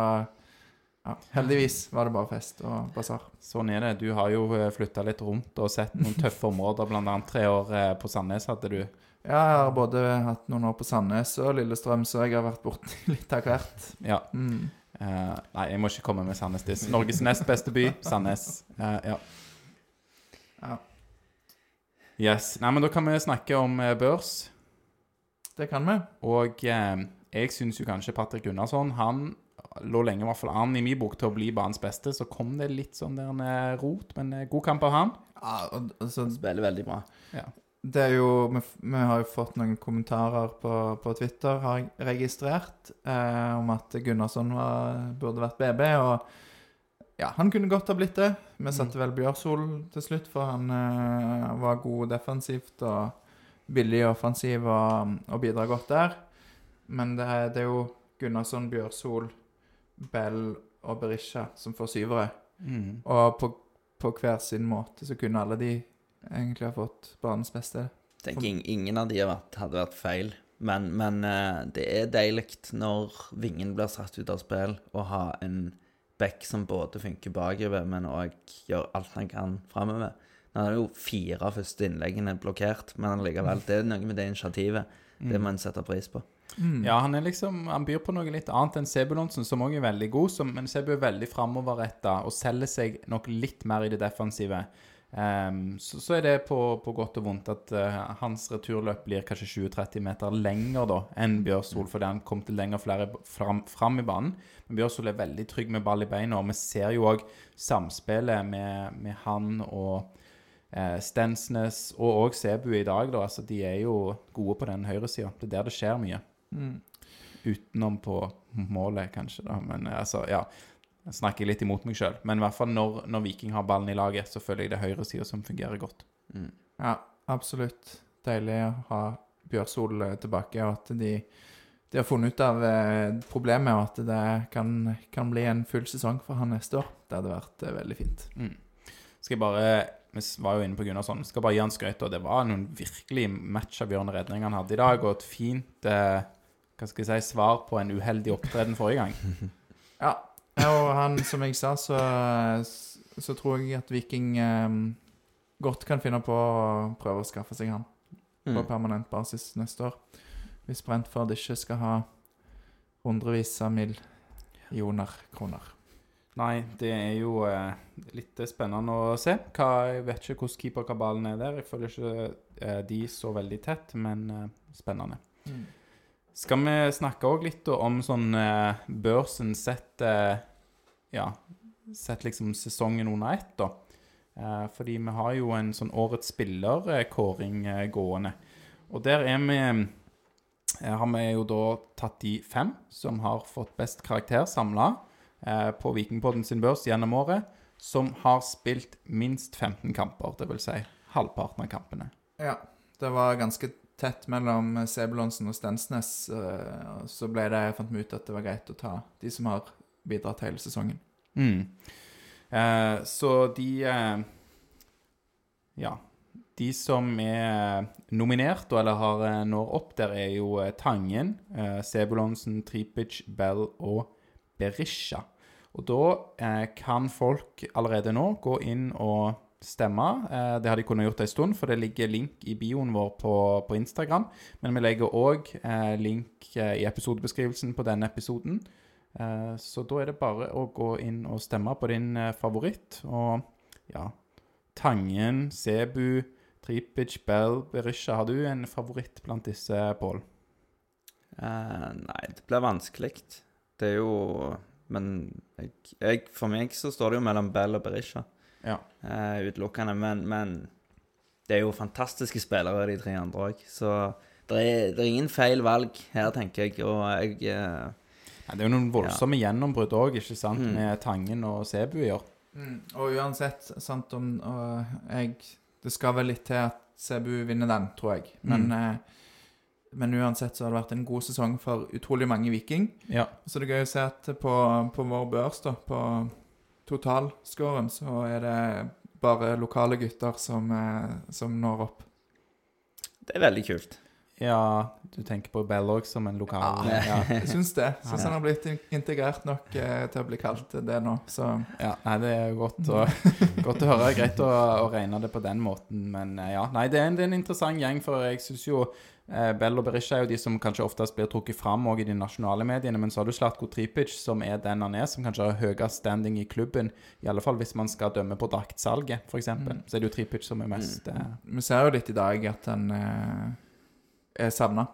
ja, heldigvis var det bare fest og basar. Sånn er det. Du har jo flytta litt rundt og sett noen tøffe områder, annet tre år eh, på Sandnes hadde du. Ja, jeg har både hatt noen år på Sandnes og Lillestrøm, så jeg har vært borti *laughs* litt av hvert. Ja. Mm. Uh, nei, jeg må ikke komme med Sandnes-diss. Norges nest beste by, Sandnes. Uh, ja. Ja, Yes. Nei, men da kan vi snakke om eh, børs. det kan vi. Og eh, jeg syns jo kanskje Patrick Gunnarsson Han lå lenge i hvert fall an i min bok til å bli banens beste. Så kom det litt sånn der en eh, rot, men eh, god kamp av han. Ja, og, altså, Spiller veldig bra. det er jo vi, f- vi har jo fått noen kommentarer på, på Twitter, har jeg registrert, eh, om at Gunnarsson var, burde vært BB. Og ja, han kunne godt ha blitt det. Vi satte vel Bjørsol til slutt, for han eh, var god defensivt og billig offensiv og, og bidrar godt der. Men det det er jo Gunnarsson, Bjørsol, Bell og Berisha som får syvere. Mm. Og på, på hver sin måte så kunne alle de egentlig ha fått banens beste. Tenk, ingen av de hadde vært feil. Men, men eh, det er deilig når vingen blir satt ut av spill, å ha en back som både funker bakover, men òg gjør alt han kan framover. Er det jo fire første innleggene blokkert, men allikevel, det er noe med det initiativet. Det må en sette pris på. Mm. Ja, han er liksom Han byr på noe litt annet enn Sebulonsen, som òg er veldig god, som, men Sebu er veldig framoverretta og selger seg nok litt mer i det defensive. Ehm, så, så er det på, på godt og vondt at uh, hans returløp blir kanskje 20-30 meter lenger da enn Bjørsol, fordi han kom til lenger flere fram, fram i banen. Men Bjørsol er veldig trygg med ball i beina, og vi ser jo òg samspillet med, med han og uh, Stensnes og òg Sebu i dag. da, altså De er jo gode på den høyresida. Det er der det skjer mye. Mm. Utenom på målet, kanskje, da. Men eh, altså, ja. Jeg snakker litt imot meg sjøl. Men i hvert fall når, når Viking har ballen i laget, så føler jeg det er høyresida som fungerer godt. Mm. Ja, absolutt. Deilig å ha Bjørsol tilbake, og at de, de har funnet ut av eh, problemet, og at det kan, kan bli en full sesong for han neste år. Det hadde vært eh, veldig fint. Mm. Skal jeg bare Vi var jo inne på Gunnarsson. Skal bare gi han skryt. Og det var noen virkelig matchavgjørende redninger han hadde i dag, og et fint eh, hva skal jeg si, svar på en uheldig opptreden forrige gang. *laughs* Ja, og han, som jeg sa, så, så tror jeg at Viking eh, godt kan finne på å prøve å skaffe seg han på Mm. permanent basis neste år. Hvis Brentford ikke skal ha hundrevis av millioner kroner. Nei, det er jo eh, litt spennende å se. Hva, jeg vet ikke hvordan keeperkabalen er der. Jeg føler ikke eh, de så veldig tett, men eh, spennende. Skal vi snakke òg litt om sånn eh, børsen sett eh, Ja, sett liksom sesongen under ett, da. Eh, fordi vi har jo en sånn årets spiller-kåring gående. Og der er vi har vi jo da tatt de fem som har fått best karakter samla på Vikingpodden sin børs gjennom året, som har spilt minst 15 kamper. Det vil si halvparten av kampene. Ja, det var ganske tett mellom Sebulonsen og Stensnes. eh, Så ble det, fant vi ut at det var greit å ta de som har bidratt hele sesongen. Mm. Eh, så de eh, Ja. De som er nominert, eller har eh, når opp der, er jo eh, Tangen, eh, Sebulonsen, Tripic, Bell og Berisha. Og da kan folk allerede nå gå inn og stemme. Eh, det har de kunnet gjort en stund, for det ligger link i bioen vår på, på Instagram. Men vi legger òg eh, link eh, i episodebeskrivelsen på denne episoden. Så da er det bare å gå inn og stemme på din favoritt. Og ja Tangen, Sebu, Tripic, Bell, Berisha. Har du en favoritt blant disse, Pål? Uh, nei, det blir vanskelig. Det er jo Men jeg, jeg, for meg så står det jo mellom Bell og Berisha. Ja. eh, utelukkende. Men, men det er jo fantastiske spillere, de tre andre òg. Så det er, det er ingen feil valg her, tenker jeg. Og jeg eh, Ja, det er jo noen voldsomme gjennombrudd òg, ikke sant, Mm. med Tangen og Sebu i år. Mm, og uansett, sant om og jeg Det skal vel litt til at Cebu vinner den, tror jeg. Men, eh, men uansett så har det vært en god sesong for utrolig mange Viking. Ja. Så det er gøy å se at på, på vår børs, da, på totalscoren, så er det bare lokale gutter som, eh, som når opp. Det er veldig kult. ja, du tenker på Bell òg som en lokal ja. *laughs* Jeg syns det. Syns han har blitt integrert nok eh, til å bli kalt det nå. Så Ja, nei, det er godt å, *laughs* godt å høre. Greit å, å regne det på den måten, men eh, ja. Nei, det er en, det er en interessant gjeng, for jeg syns jo eh, Bell og Berisha er jo de som kanskje oftest blir trukket fram i de nasjonale mediene, men så har du Slatko Tripic, som er den han er, som kanskje har høyest standing i klubben, i alle fall hvis man skal dømme på draktsalget, f.eks. eksempel Så er det jo Tripic som er mest eh, vi ser jo litt i dag at han eh, er savna.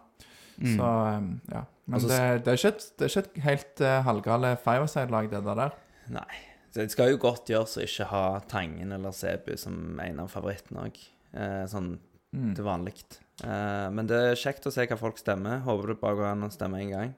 mm. Så eh, ja. Men Altså, det, det, er ikke et, det er ikke et helt uh, halvgale fireside-lag, det der. Nei. Det skal jo godt gjøres å ikke ha Tangen eller Sebu som en av favorittene òg. Eh, sånn Mm. til vanlig. Eh, men det er kjekt å se hva folk stemmer. Håper det bare går an å stemme en gang.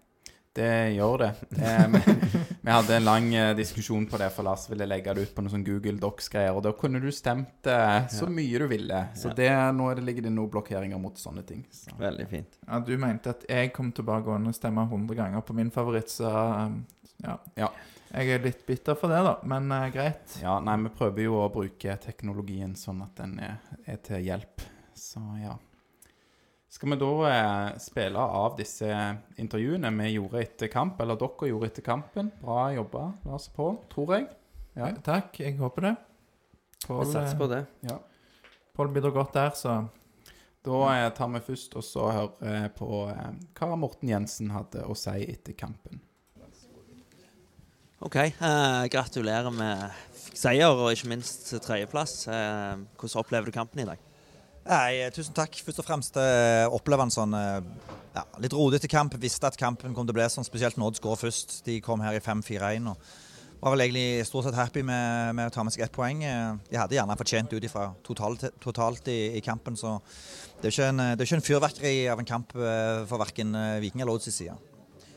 Det gjør det. Eh, vi, *laughs* vi hadde en lang eh, diskusjon på det, for Lars ville legge det ut på noen sånn Google Docs-greier. Og da kunne du stemt eh, så mye du ville. Så Ja. det, nå er det, ligger det noen blokkeringer mot sånne ting. Så. Veldig fint. Ja, du mente at jeg kom til å bare gå inn og stemme 100 ganger på min favoritt, så um, ja. Ja. Jeg er litt bitter for det, da, men eh, greit. Ja, nei, vi prøver jo å bruke teknologien sånn at den er, er til hjelp. Så ja. Skal vi da eh, spille av disse intervjuene vi gjorde etter kamp, eller dere gjorde etter kampen? Bra jobba, Lars og Pål, tror jeg. Ja. Takk, jeg håper det. Pål satser på det. ja. Pål bidrar godt der, så Da eh, tar vi først og så hører eh, på eh, hva Morten Jensen hadde å si etter kampen. OK. Eh, gratulerer med seier og ikke minst tredjeplass. Eh, hvordan opplever du kampen i dag? Nei, eh, tusen takk. Først og fremst eh, opplever en sånn eh, ja, litt rodete kamp. Visste at kampen kom til å bli sånn, spesielt når Odd skåret først. De kom her i 5-4-1 og var vel egentlig stort sett happy med, med å ta med seg ett poeng. De hadde gjerne fortjent ut ifra totalt, totalt i, i kampen, så det er ikke en, ikke en fyrverkeri av en kamp for verken Viking eller Odds side.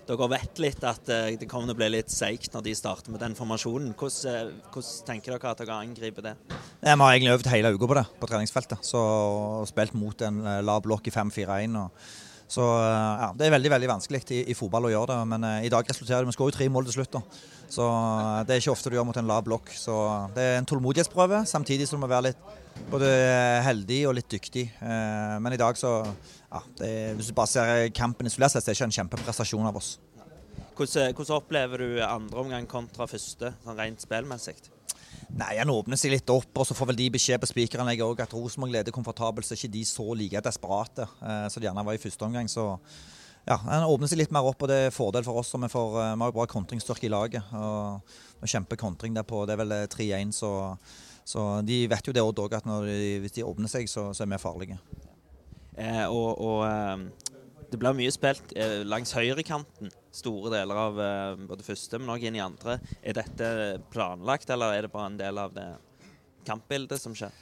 Dere vet litt at eh, det kommer til å bli litt seigt når de starter med den formasjonen. Hvordan, eh, hvordan tenker dere at dere angriper det? Vi har egentlig øvd hele uka på det på treningsfeltet. Så, og spilt mot en eh, lav blokk i 5-4-1. Så ja, Det er veldig veldig vanskelig i, i fotball å gjøre det, men eh, i dag resulterer det Vi skårer jo tre mål til slutt. da. Så Det er ikke ofte du gjør mot en lav blokk. Så Det er en tålmodighetsprøve, samtidig som du må være litt både heldig og litt dyktig. Eh, Men i dag så ja, det Hvis du bare ser kampen isolert sett, så er det ikke en kjempeprestasjon av oss. Hvordan, hvordan opplever du andre omgang kontra første, sånn rent spillmessig? Nei, Han åpner seg litt opp, og så får vel de beskjed på spikeranlegget òg at Rosenborg leder komfortabelt, så er ikke de så like desperate eh, som de gjerne var i første omgang. Så ja, han åpner seg litt mer opp, og det er fordel for oss. Vi, får, eh, vi har jo bra kontringsstyrke i laget. og, Kjempekontring der på det er vel eh, 3-1, så, så de vet jo det òg, at de, hvis de åpner seg, så, så er vi farlige. Eh, og og eh, det blir mye spilt eh, langs høyrekanten store deler av eh, både første, men òg inn i andre. Er dette planlagt, eller er det bare en del av det kampbildet som skjer?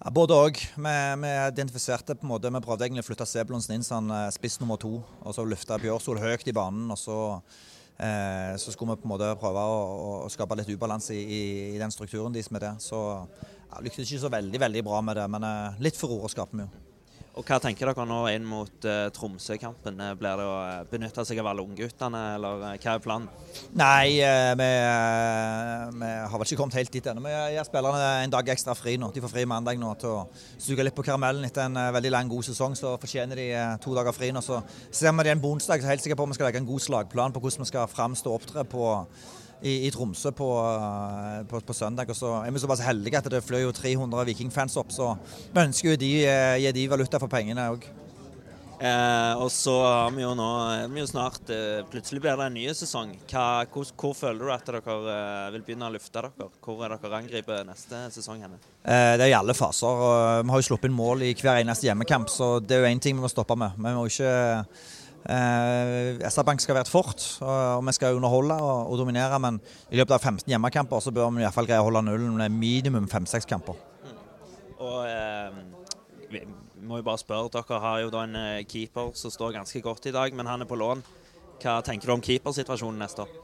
Ja, både òg. Vi, vi identifiserte på en måte, vi prøvde egentlig å flytte Sebulonsen inn som sånn, spiss nummer to. og Så løfte Bjørsol høyt i banen. og så, så skulle vi på en måte prøve å, å skape litt ubalanse i, i, i den strukturen deres med det. Så ja, lyktes ikke så veldig veldig bra med det, men eh, litt ordet skaper vi jo. Og hva tenker dere nå inn mot uh, Tromsø-kampen? Eh, Blir det å uh, benytte seg av alle ungguttene, eller uh, hva er planen? Nei, uh, vi, eh, vi har vel ikke kommet helt dit ennå. Vi gir spillerne en dag ekstra fri nå. De får fri mandag nå til å suge litt på karamellen etter en eh, veldig lang, god sesong. Så fortjener de eh, to dager fri nå. Så ser vi det en onsdag, så er jeg helt sikker på at vi skal legge en god slagplan på hvordan vi skal framstå og opptre på i, i Tromsø på, eh, på, på søndag. Og så er vi såpass heldige at det fløy jo 300 Vikingfans opp, så vi ønsker jo de, eh, gi de valuta for pengene òg. Eh, og så har vi jo nå vi jo snart eh, Plutselig blir det en ny sesong. Hva, hvor, hvor føler du at dere eh, vil begynne å lufte dere? Hvor er dere angriper neste sesong henne? Eh, Det er i alle faser. Vi har jo sluppet inn mål i hver eneste hjemmekamp, så det er jo én ting vi må stoppe med. Vi må ikke eh, SR-Bank skal være et fort, og, vi skal underholde og, og dominere. Men i løpet av 15 hjemmekamper så bør vi i hvert fall greie å holde nullen med minimum 5-6 kamper. Og eh, vi må jo bare spørre, dere har jo da en eh, keeper som står ganske godt i dag, men han er på lån. Hva tenker du om keepersituasjonen neste år?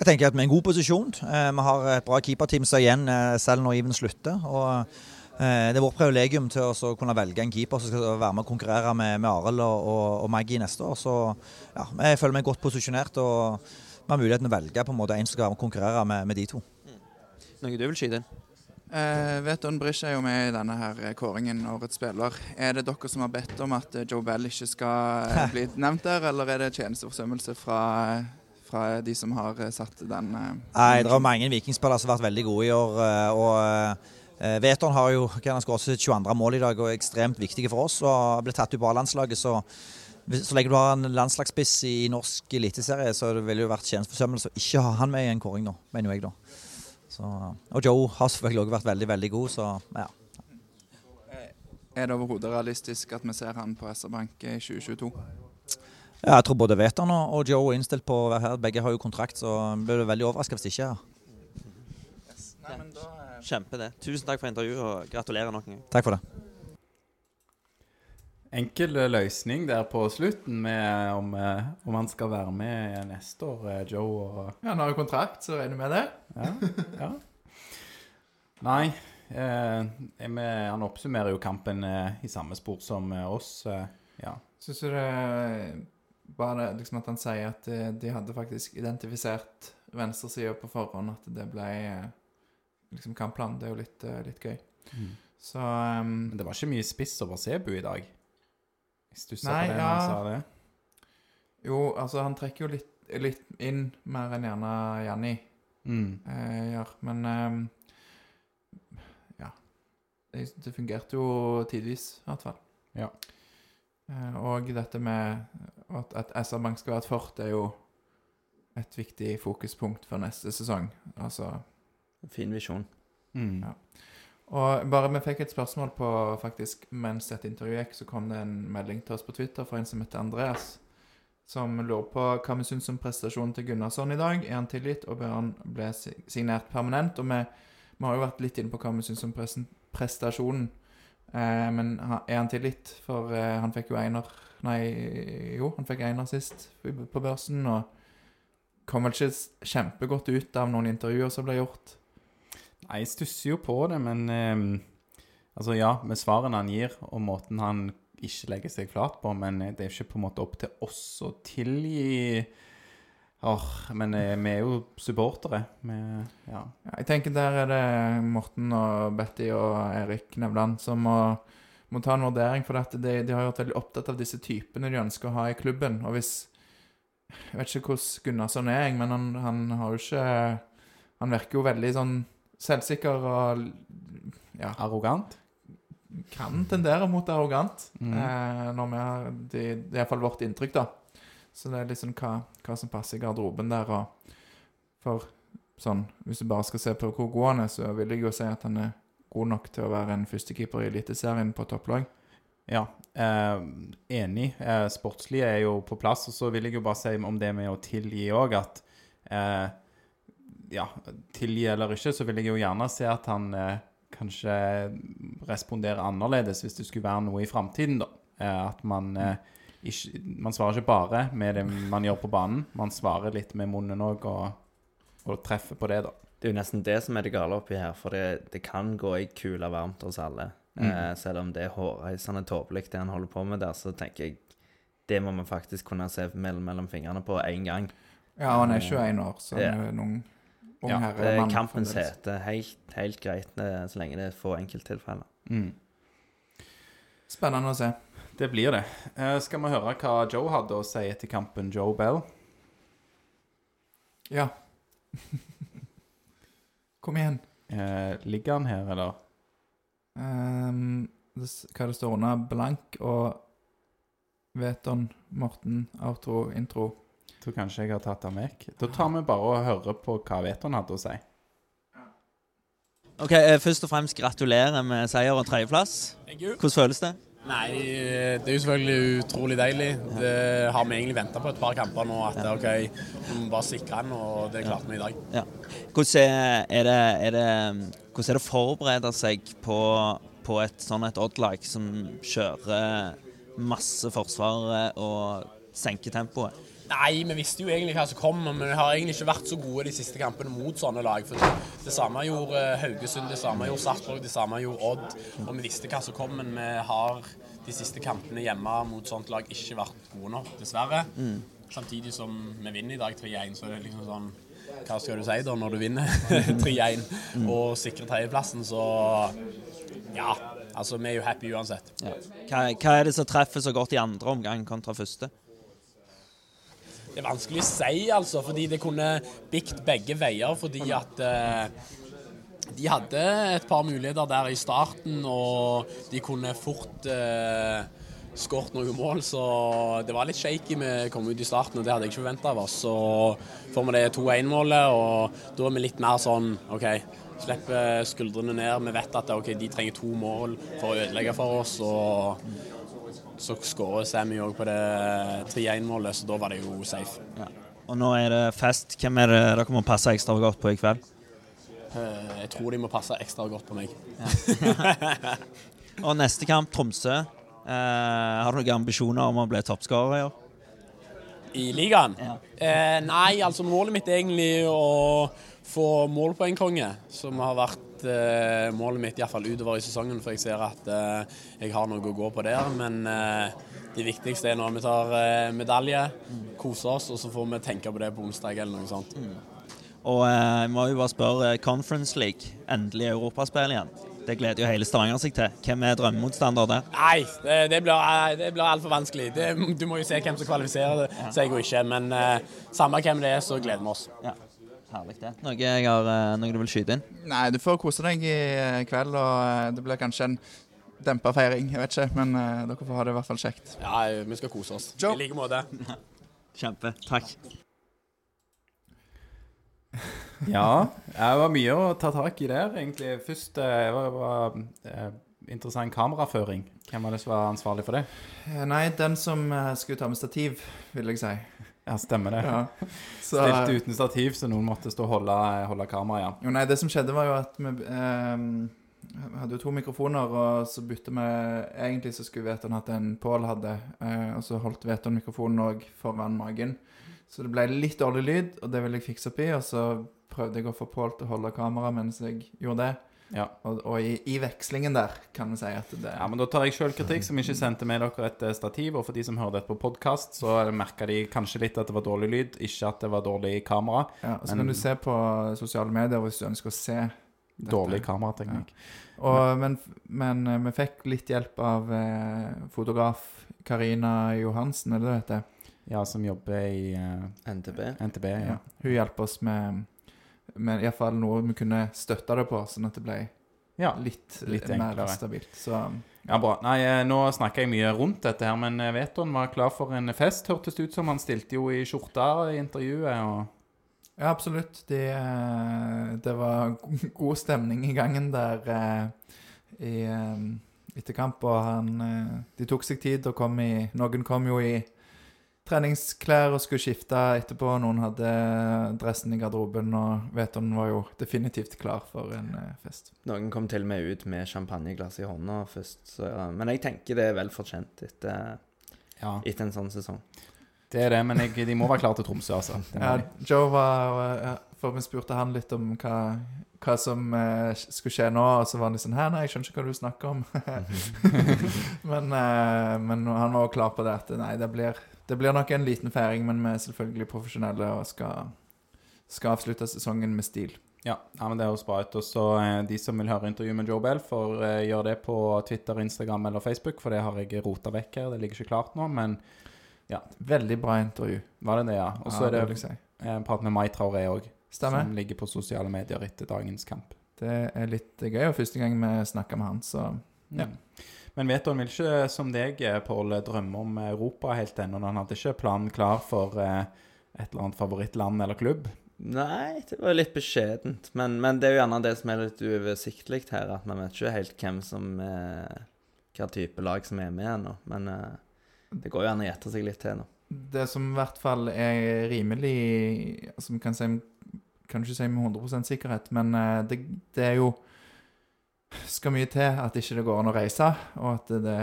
Jeg tenker at vi er i en god posisjon. Eh, Vi har et bra keeperteam som igjen eh, selv når Iven slutter. og Det er vårt privilegium til å kunne velge en keeper som skal være med og konkurrere med, med Arild og, og, og Maggie neste år. Så ja, jeg føler meg godt posisjonert og vi har muligheten til å velge på en måte en som skal være med og konkurrere med, med de to. Noe du vil skyte inn? Eh, Veton Brish er jo med i denne her eh, kåringen Årets spiller. Er det dere som har bedt om at eh, Joe Bell ikke skal eh, bli *laughs* nevnt der, eller er det tjenesteforsømmelse fra, fra de som har eh, satt den eh, Nei, Det er mange vikingspillere som har vært veldig gode i år. eh, og eh, Veton har jo han skåret sitt 22. mål i dag og er ekstremt viktige for oss. og ble tatt ut på A-landslaget. Så, så lenge du har en landslagsspiss i norsk eliteserie, så ville det jo vært tjenesteforsømmelse å ikke ha han med i en kåring nå, mener jeg da. Så, og Joe har selvfølgelig også vært veldig, veldig god, så ja. Er det overhodet realistisk at vi ser han på SR-Bank i 2022? ja. Jeg tror både Veton og Joe er innstilt på å være her. Begge har jo kontrakt, så blir det veldig overraska hvis de ikke er her. Nei, men da... eh, Kjempe det. Tusen takk for intervjuet, og gratulerer nok en gang. Takk for det. Enkel løsning der på slutten med om, eh, om han skal være med neste år, eh, Joe og Ja, Han har jo kontrakt, så regner vi med det. Ja. ja. Nei, eh, med, han oppsummerer jo kampen eh, i samme spor som eh, oss. Eh, ja. Syns du det bare liksom at han sier at de hadde faktisk identifisert venstresida på forhånd, at det ble eh, liksom kampplanen. Det er jo litt, eh, litt gøy. Så um, Men det var ikke mye spiss over Sebu i dag. Hvis du ser på det ja. han sa det. jo, altså han trekker jo litt, litt inn mer enn gjerne Janni Mm. eh, gjør. Men um, ja. Det, det fungerte jo tidvis, i hvert fall. Ja. Eh, og dette med at, at SR-Bank skal være et fort, er jo et viktig fokuspunkt for neste sesong. Altså Fin visjon. Mm. Ja. Og bare vi fikk et spørsmål på faktisk mens dette intervjuet gikk, så kom det en melding til oss på Twitter fra en som heter Andreas, som lurer på hva vi syns om prestasjonen til Gunnarsson i dag. Er han tilgitt, og bør han bli signert permanent? Og vi, vi har jo vært litt inne på hva vi syns om prestasjonen. Eh, men er han tilgitt? For eh, han fikk jo einer Nei, jo, han fikk einer sist på børsen, og kom vel ikke kjempegodt ut av noen intervjuer som ble gjort. Jeg stusser jo på det, men eh, Altså, ja, med svarene han gir, og måten han ikke legger seg flat på, men eh, det er ikke på en måte opp til oss å tilgi Åh, men eh, vi er jo supportere. Med, ja. Jeg tenker der er det Morten og Betty og Erik Nevland som må, må ta en vurdering. For at de, de har jo vært veldig opptatt av disse typene de ønsker å ha i klubben. Og hvis Jeg vet ikke hvordan Gunnarsson er, men han, han har jo ikke Han virker jo veldig sånn selvsikker og ja, Arrogant. kan tendere mot arrogant. Mm. Eh, når vi har, det, det er iallfall vårt inntrykk, da. Så det er liksom hva, hva som passer i garderoben der. Og for sånn, hvis du bare skal se på hvor god han er, så vil jeg jo si at han er god nok til å være en førstekeeper i Eliteserien på topplag. Ja, eh, enig. Eh, sportslig er jo på plass. Og så vil jeg jo bare si om det med å tilgi òg, at eh, ja, tilgi eller ikke, så vil jeg jo gjerne se at han eh, kanskje responderer annerledes hvis det skulle være noe i framtiden, da. Eh, at man eh, ikke Man svarer ikke bare med det man gjør på banen, man svarer litt med munnen òg, og, og treffer på det, da. Det er jo nesten det som er det gale oppi her, for det, det kan gå ei kule varmt hos alle. Eh, selv om det er hårreisende tåpelig, det han holder på med der, så tenker jeg det må vi faktisk kunne se mellom, mellom fingrene på én gang. Ja, han er 21 år, så Ja. han er en ung, ung Ja, herre. Det er mann kampens hete. Helt, helt greit, eh, så lenge det er få enkelttilfeller. Mm. Spennende å se. Det blir det. Eh, skal vi høre hva Joe hadde å si etter kampen, Joe Bell? Ja. *laughs* Kom igjen. Eh, ligger han her, eller? Um, det, hva det står under? Blank og Veton, Morten, outro, intro. Tror kanskje jeg har tatt han vekk. Da tar vi bare og hører på hva Veton hadde å si. Ok, eh, Først og fremst gratulerer med seier og tredjeplass. Hvordan føles det? Nei, det er jo selvfølgelig utrolig deilig. Det har vi egentlig venta på et par kamper nå. At OK, vi må bare sikre den, og det klarte vi i dag. Ja. Hvordan er, er, det, er det Hvordan er det å forberede seg på, på et sånn et Odd-lag som kjører masse forsvar eh, og senker tempoet? Nei, vi visste jo egentlig hva som kom, men vi har egentlig ikke vært så gode de siste kampene mot sånne lag. For Det samme gjorde eh, Haugesund, det samme gjorde Sarpsborg, det samme gjorde Odd. Og vi visste hva som kom, men vi har de siste kampene hjemme mot sånt lag ikke vært gode nok, dessverre. Samtidig som vi vinner i dag 3-1, så er det liksom sånn Hva skal du si da når du vinner *laughs* 3-1 og sikrer tredjeplassen, så ja. Altså, vi er jo happy uansett. Ja. Hva, hva er det som treffer så godt i andre omgang kontra første? Det er vanskelig å si, altså, fordi det kunne bikt begge veier. Fordi at eh, de hadde et par muligheter der i starten, og de kunne fort eh, skåret noen mål. Så det var litt shaky vi kom ut i starten, og det hadde jeg ikke forventa av oss. Så får vi det 2-1-målet, og da er vi litt mer sånn OK, slipper skuldrene ned. Vi vet at ok, de trenger to mål for å ødelegge for oss. og så skårer Sammy òg på det 3-1-målet, så da var det jo safe. Ja. Og nå er det fest. Hvem er det dere må passe ekstra godt på i kveld? Eh, Jeg tror de må passe ekstra godt på meg. *laughs* Og neste kamp, Tromsø. Eh, har du noen ambisjoner om å bli toppskårer i år? I ligaen? Ja. Eh, nei, altså målet mitt er egentlig å få målpoengkonge, som har vært eh, målet mitt iallfall utover i sesongen, for jeg ser at eh, jeg har noe å gå på der. Men eh, det viktigste er når vi tar eh, medalje, koser oss, og så får vi tenke på det på onsdag eller noe sånt. Og eh, jeg må jo bare spørre, Conference League, endelig europaspill igjen. Det gleder jo hele Stavanger seg til. Hvem er drømmemotstander der? Nei, det, det blir, eh, det blir altfor vanskelig. Det, du må jo se hvem som kvalifiserer seg og ikke. Men eh, samme hvem det er, så gleder vi oss. Ja, Herlig, det. Noe, jeg har, eh, noe du vil skyte inn? Nei, du får kose deg i eh, kveld, og eh, det blir kanskje en dempa feiring. Jeg vet ikke, men uh, dere får ha det i hvert fall kjekt. Ja, vi skal kose oss. Jo. I like måte. *laughs* Kjempe. Takk. *laughs* Ja, det var mye å ta tak i der, egentlig. Først det var, var eh, interessant kameraføring. Hvem var det som var ansvarlig for det? Nei, den som skulle ta med stativ, vil jeg si. Ja, stemmer det. Ja. Så, Stilte uten stativ, så noen måtte stå og holde, holde kamera, ja. Jo, nei, det som skjedde var jo at vi eh, hadde jo to mikrofoner, og så bytte vi Egentlig så skulle Veton hatt en Pål hadde, eh, og så holdt Veton mikrofonen òg foran magen. Så det ble litt dårlig lyd, og det ville jeg fikse opp i, og så prøvde jeg å få Pål til å holde kamera mens jeg gjorde det. Ja. Og, og i, i vekslingen der kan vi si at det Ja, men Da tar jeg sjølkritikk, som ikke sendte med dere et eh, stativ. Og for de som hører dette på podkast, så merka de kanskje litt at det var dårlig lyd, ikke at det var dårlig kamera. ja, og Så Men- kan du se på sosiale medier hvis du ønsker å se dette. Dårlig kamerateknikk. Og, men, men eh, vi fikk litt hjelp av eh, fotograf Karina Johansen, er det det heter? Ja, som jobber i eh, NTB. NTB. Ja. Ja. Hun hjelper oss med, med iallfall noe vi kunne støtte det på, sånn at det ble ja. litt, litt mer stabilt. Så Ja, bra. Nei, eh, nå snakker jeg mye rundt dette her, men eh, Veton var klar for en fest, hørtes det ut som. Han stilte jo i skjorta i intervjuet, og ja, absolutt. De, eh, det var god stemning i gangen der eh, i etterkamp, etter kamp, og han eh, De tok seg tid og kom i Noen kom jo i treningsklær og skulle skifte etterpå. Noen hadde dressen i garderoben, og Veton var jo definitivt klar for en eh, fest. Noen kom til og med ut med champagneglass i hånda først. Så. Men jeg tenker det er vel fortjent etter, ja. etter en sånn sesong. Det er det, men jeg, de må være klare til Tromsø, altså. Ja. Joe var For vi spurte han litt om hva, hva som eh, skulle skje nå, og så var han litt sånn Hæ, nei, jeg skjønner ikke hva du snakker om. *laughs* men, eh, men han var også klar på det at nei, det blir, det blir nok en liten feiring, men vi er selvfølgelig profesjonelle og skal, skal avslutte sesongen med stil. Ja, ja, men det høres bra ut. Og så eh, de som vil høre intervju med Joe Bell, får eh, gjøre det på Twitter, Instagram eller Facebook, for det har jeg rota vekk her. Det ligger ikke klart nå, men Veldig bra intervju. var det det, ja. Og så Ja, er det vil jeg si. en prat med Mai Traoré òg, Stemmer. som ligger på sosiale medier etter dagens kamp. Det er litt gøy, og første gang vi snakker med han, så Ja. Mm. Men vet du, han vil ikke som deg, eh, Pål, drømme om Europa helt ennå. Han hadde ikke planen klar for eh, et eller annet favorittland eller klubb. Nei, det var litt beskjedent. Men, men det er jo gjerne det som er litt uoversiktlig her, at man vet ikke helt hvem som eh, Hva type lag som er med ennå. Men eh, det går jo an å gjette seg litt til nå. Det som i hvert fall er rimelig altså vi kan, si, kan ikke si med 100% sikkerhet, men eh, det, det er jo skal mye til at ikke det går an å reise, og at det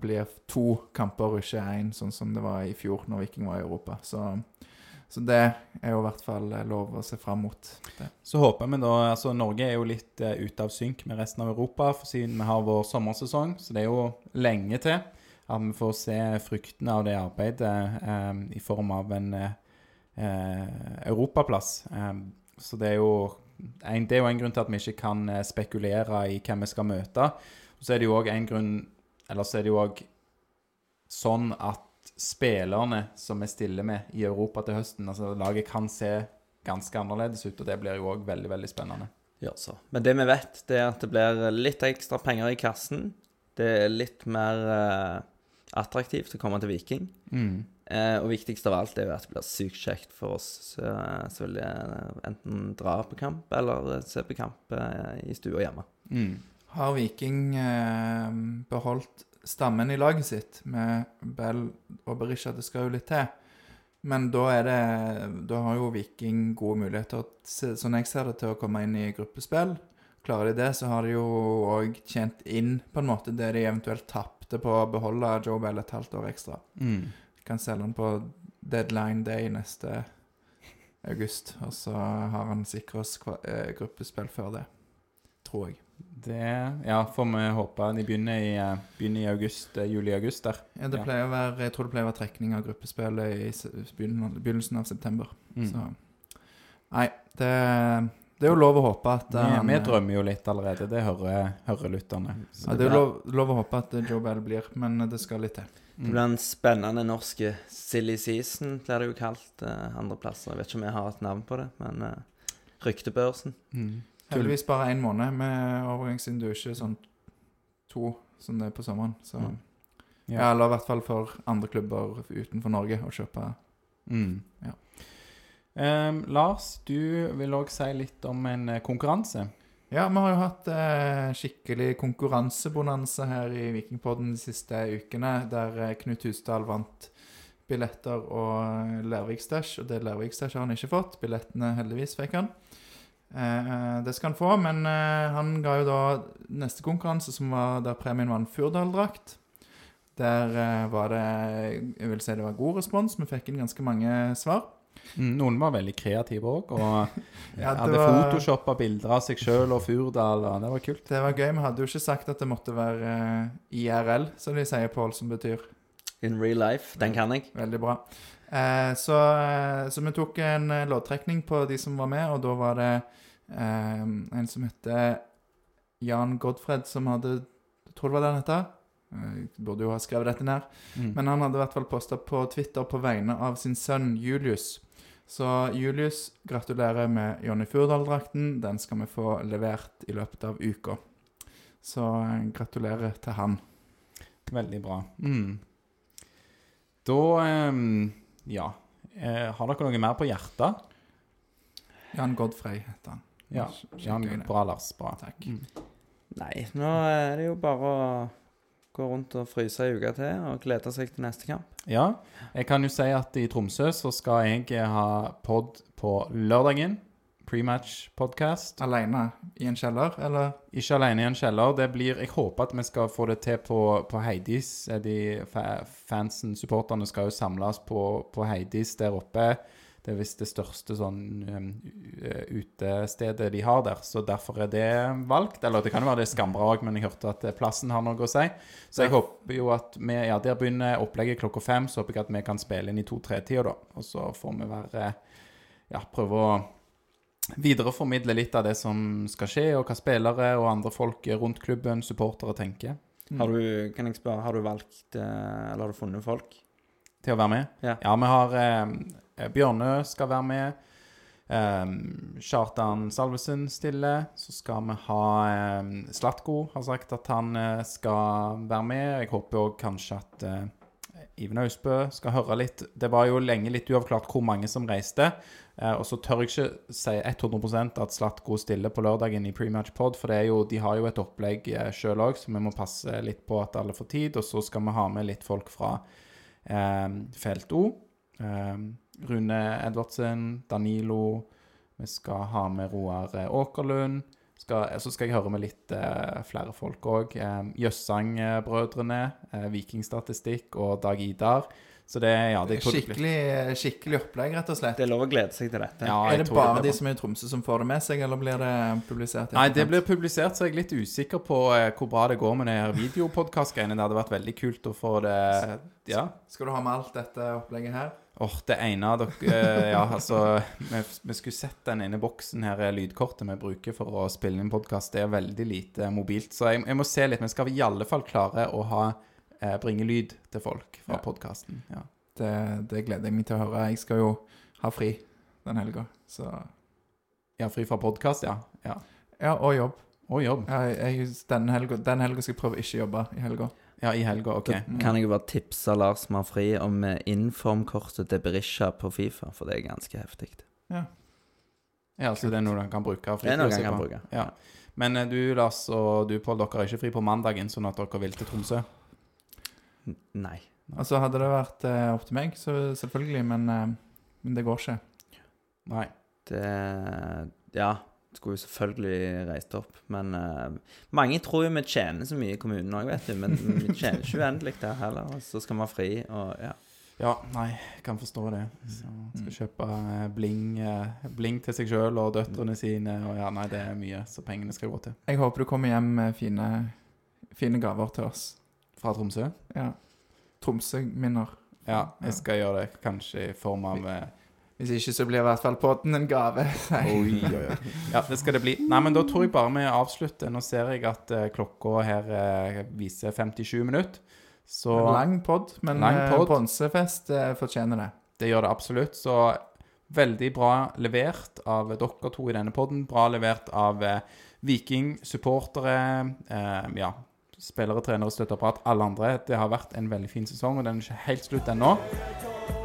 blir to kamper og ikke én, sånn som det var i fjor når Viking var i Europa. Så, så det er jo i hvert fall lov å se fram mot. Det. Så håper vi da Altså, Norge er jo litt uh, ute av synk med resten av Europa, for siden vi har vår sommersesong, så det er jo lenge til at vi får se fruktene av det arbeidet eh, i form av en eh, europaplass. Eh, så det er en, det er jo en grunn til at vi ikke kan eh, spekulere i hvem vi skal møte. Så er det jo òg en grunn Eller så er det jo òg sånn at spillerne som vi stiller med i Europa til høsten, altså laget kan se ganske annerledes ut, og det blir jo òg veldig, veldig spennende. Ja, så. Men det vi vet, det er at det blir litt ekstra penger i kassen. Det er litt mer eh, attraktivt å komme til Viking. Eh, og viktigst av alt er jo at det blir sykt kjekt for oss så, så vil jeg enten dra på kamp eller se på kamp eh, i stua hjemme. Mm. Har Viking eh, beholdt stammen i laget sitt med Bell og Berisha? Det skal jo litt til. Men da er det Da har jo Viking gode muligheter, sånn jeg ser det, til å komme inn i gruppespill. Klarer de det, så har de jo òg tjent inn på en måte det de eventuelt tapte på å beholde Joe Bell et halvt år ekstra. Mm. Kan selge han på deadline day neste august. Og så har han sikra oss eh, gruppespill før det. Tror jeg. Det Ja, får vi håpe. De begynner i, eh, begynner i august, eh, juli-august der. Ja, det pleier å være, jeg tror det pleier å være trekning av gruppespillet i begynnelsen av september. Mm. Så Nei, det, det er jo lov å håpe at Vi, han- vi drømmer jo litt allerede, det hører, hører lytterne. Ja, det er jo lov, lov å håpe at Joe Bell blir, men det skal litt til. Det blir en spennende norsk silly season, blir det jo kalt uh, andre plasser. Jeg vet ikke om jeg har et navn på det, men uh, ryktebørsen. Mm. Heldigvis bare én måned med overgang, siden du ikke sånn to som det er på sommeren. Så Mm. ja. Ja. Eller i hvert fall for andre klubber utenfor Norge å kjøpe. Mm. Ja. Ehm, Lars, du vil òg si litt om en eh, konkurranse. Ja, vi har jo hatt eh, skikkelig konkurransebonanse her i Vikingpodden de siste ukene, der eh, Knut Husdal vant billetter og eh, Lærvik Stæsj, og det Lærvik Stæsj har han ikke fått. Billettene heldigvis fikk han. Eh, det skal han få, men han ga jo da neste konkurranse, som var der premien var en Furdal-drakt. Der var det Jeg vil si det var god respons. Vi fikk inn ganske mange svar. Mm, noen var veldig kreative òg, og *laughs* Ja, hadde var- photoshoppa bilder av seg sjøl og Furdal, og det var kult. Det var gøy. Vi hadde jo ikke sagt at det måtte være eh, IRL, som de sier, Pål, som betyr In real life. Den kan jeg. Veldig bra. Eh, så, eh, så vi tok en eh, loddtrekning på de som var med, og da var det eh, en som heter Jan Godfred, som hadde Jeg tror det var det han het. Jeg burde jo ha skrevet dette ned. Mm. Men han hadde i hvert fall posta på Twitter på vegne av sin sønn Julius. Så Julius, gratulerer med Jonny Furdal-drakten. Den skal vi få levert i løpet av uka. Så eh, gratulerer til han. Veldig bra. Mm. Da ehm, Ja. Eh, har dere noe mer på hjertet? Jan Godfrey heter han. Ja. Jan, bra, Lars. Bra. Takk. Mm. Nei, nå er det jo bare å gå rundt og fryse ei uke til og glede seg til neste kamp. Ja, jeg kan jo si at i Tromsø så skal jeg ha pod på lørdagen. prematch-podkast. Alene i en kjeller, eller? Ikke alene i en kjeller. Det blir Jeg håper at vi skal få det til på, på Heidis. De fansen, supporterne, skal jo samles på, på Heidis der oppe. Det er visst det største sånn um, utestedet de har der, så derfor er det valgt. Eller det kan jo være det er Skambra òg, men jeg hørte at eh, plassen har noe å si. Så jeg håper jo at vi Ja, der begynner opplegget klokka fem, så håper jeg at vi kan spille inn i to-tre-tida, da. Og så får vi være Ja, prøve å videreformidle litt av det som skal skje, og hva spillere og andre folk rundt klubben, supportere, tenker Har du, kan jeg spørre, har du valgt eh, Eller har du funnet folk? til å være med. Ja. vi har eh, Bjørnø skal være med. Um, Kjartan Salvesen stiller. Så skal vi ha um, Slatko har sagt at han uh, skal være med. Jeg håper òg kanskje at uh, Iven Austbø skal høre litt. Det var jo lenge litt uavklart hvor mange som reiste. Uh, og så tør jeg ikke si 100% at Slatko stiller på lørdagen i prematch pod, for jo, de har jo et opplegg uh, sjøl òg, så vi må passe litt på at alle får tid. Og så skal vi ha med litt folk fra eh, Felt O. Eh, Rune Edvardsen, Danilo. Vi skal ha med Roar eh, Åkerlund. Skal, så skal jeg høre med litt eh, flere folk òg. Eh, Jøssang-brødrene, eh, Vikingstatistikk og Dag Idar. Så det ja, det, er det Skikkelig, skikkelig opplegg, rett og slett. Det er lov å glede seg til dette. Ja, er det bare det de som er i Tromsø som får det med seg, eller blir det publisert? Nei, det blir publisert, så jeg er litt usikker på eh, hvor bra det går med de her videopodkast-greiene. Det hadde vært veldig kult å få det Ja. Skal du ha med alt dette opplegget her? Åh, det ene av dere eh, Ja, altså vi, vi skulle sett den ene boksen her, eh, lydkortet vi bruker for å spille inn podkast. Det er veldig lite mobilt. Så jeg, jeg må se litt. Men skal vi i alle fall klare å ha eh, bringe lyd til folk fra Ja. podkasten? Ja. Det, det gleder jeg meg til å høre. Jeg skal jo ha fri den helga, så ja, fri fra podkast, ja. ja. Ja, og jobb. Og jobb. Ja, jeg, den helga skal jeg prøve å ikke jobbe i helga. Ja, i helga. OK. Da Kan jeg jo bare tipse Lars som har fri om informkortet til Berisha på Fifa, for det er ganske heftig. Ja, altså det er noe han kan bruke. Det er noe han kan bruke. Ja. Men eh, du, Lars, og du, Pål, dere er ikke fri på mandagen, sånn at dere vil til Tromsø? Nei. Altså, hadde det vært eh, opp til meg, så selvfølgelig, men, eh, men det går ikke. Nei. Det Ja, skulle jo selvfølgelig reist opp, men uh, mange tror jo vi tjener så mye i kommunen òg, vet du. Men vi *laughs* tjener ikke uendelig der heller. Og så skal vi ha fri, og ja. Ja, nei, kan forstå det. Så skal kjøpe eh, bling, eh, bling til seg sjøl og døtrene sine. Og ja, nei, det er mye så pengene skal gå til. Jeg håper du kommer hjem med fine, fine gaver til oss. Fra Tromsø? Ja. Tromsø-minner. Ja, jeg skal gjøre det. Kanskje i form av Hvis ikke, så blir i hvert fall podden en gave. *laughs* Oi, oi, oi. Ja, det skal det bli. Nei, men da tror jeg bare vi avslutter. Nå ser jeg at uh, klokka her uh, viser 57 minutter. Så En lang pod, men Lang eh, bronsefest uh, fortjener det. det gjør det absolutt. Så veldig bra levert av dere to i denne podden. Bra levert av Viking, supportere, ja, spillere, trenere, støtteapparat, alle andre. Det har vært en veldig fin sesong, og den er ikke helt slutt ennå.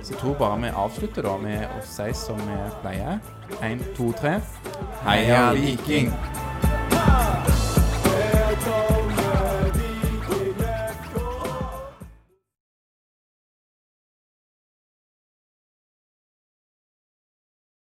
Så jeg tror bare vi avslutter da med å si som vi pleier. Én, to, tre. Heia Viking!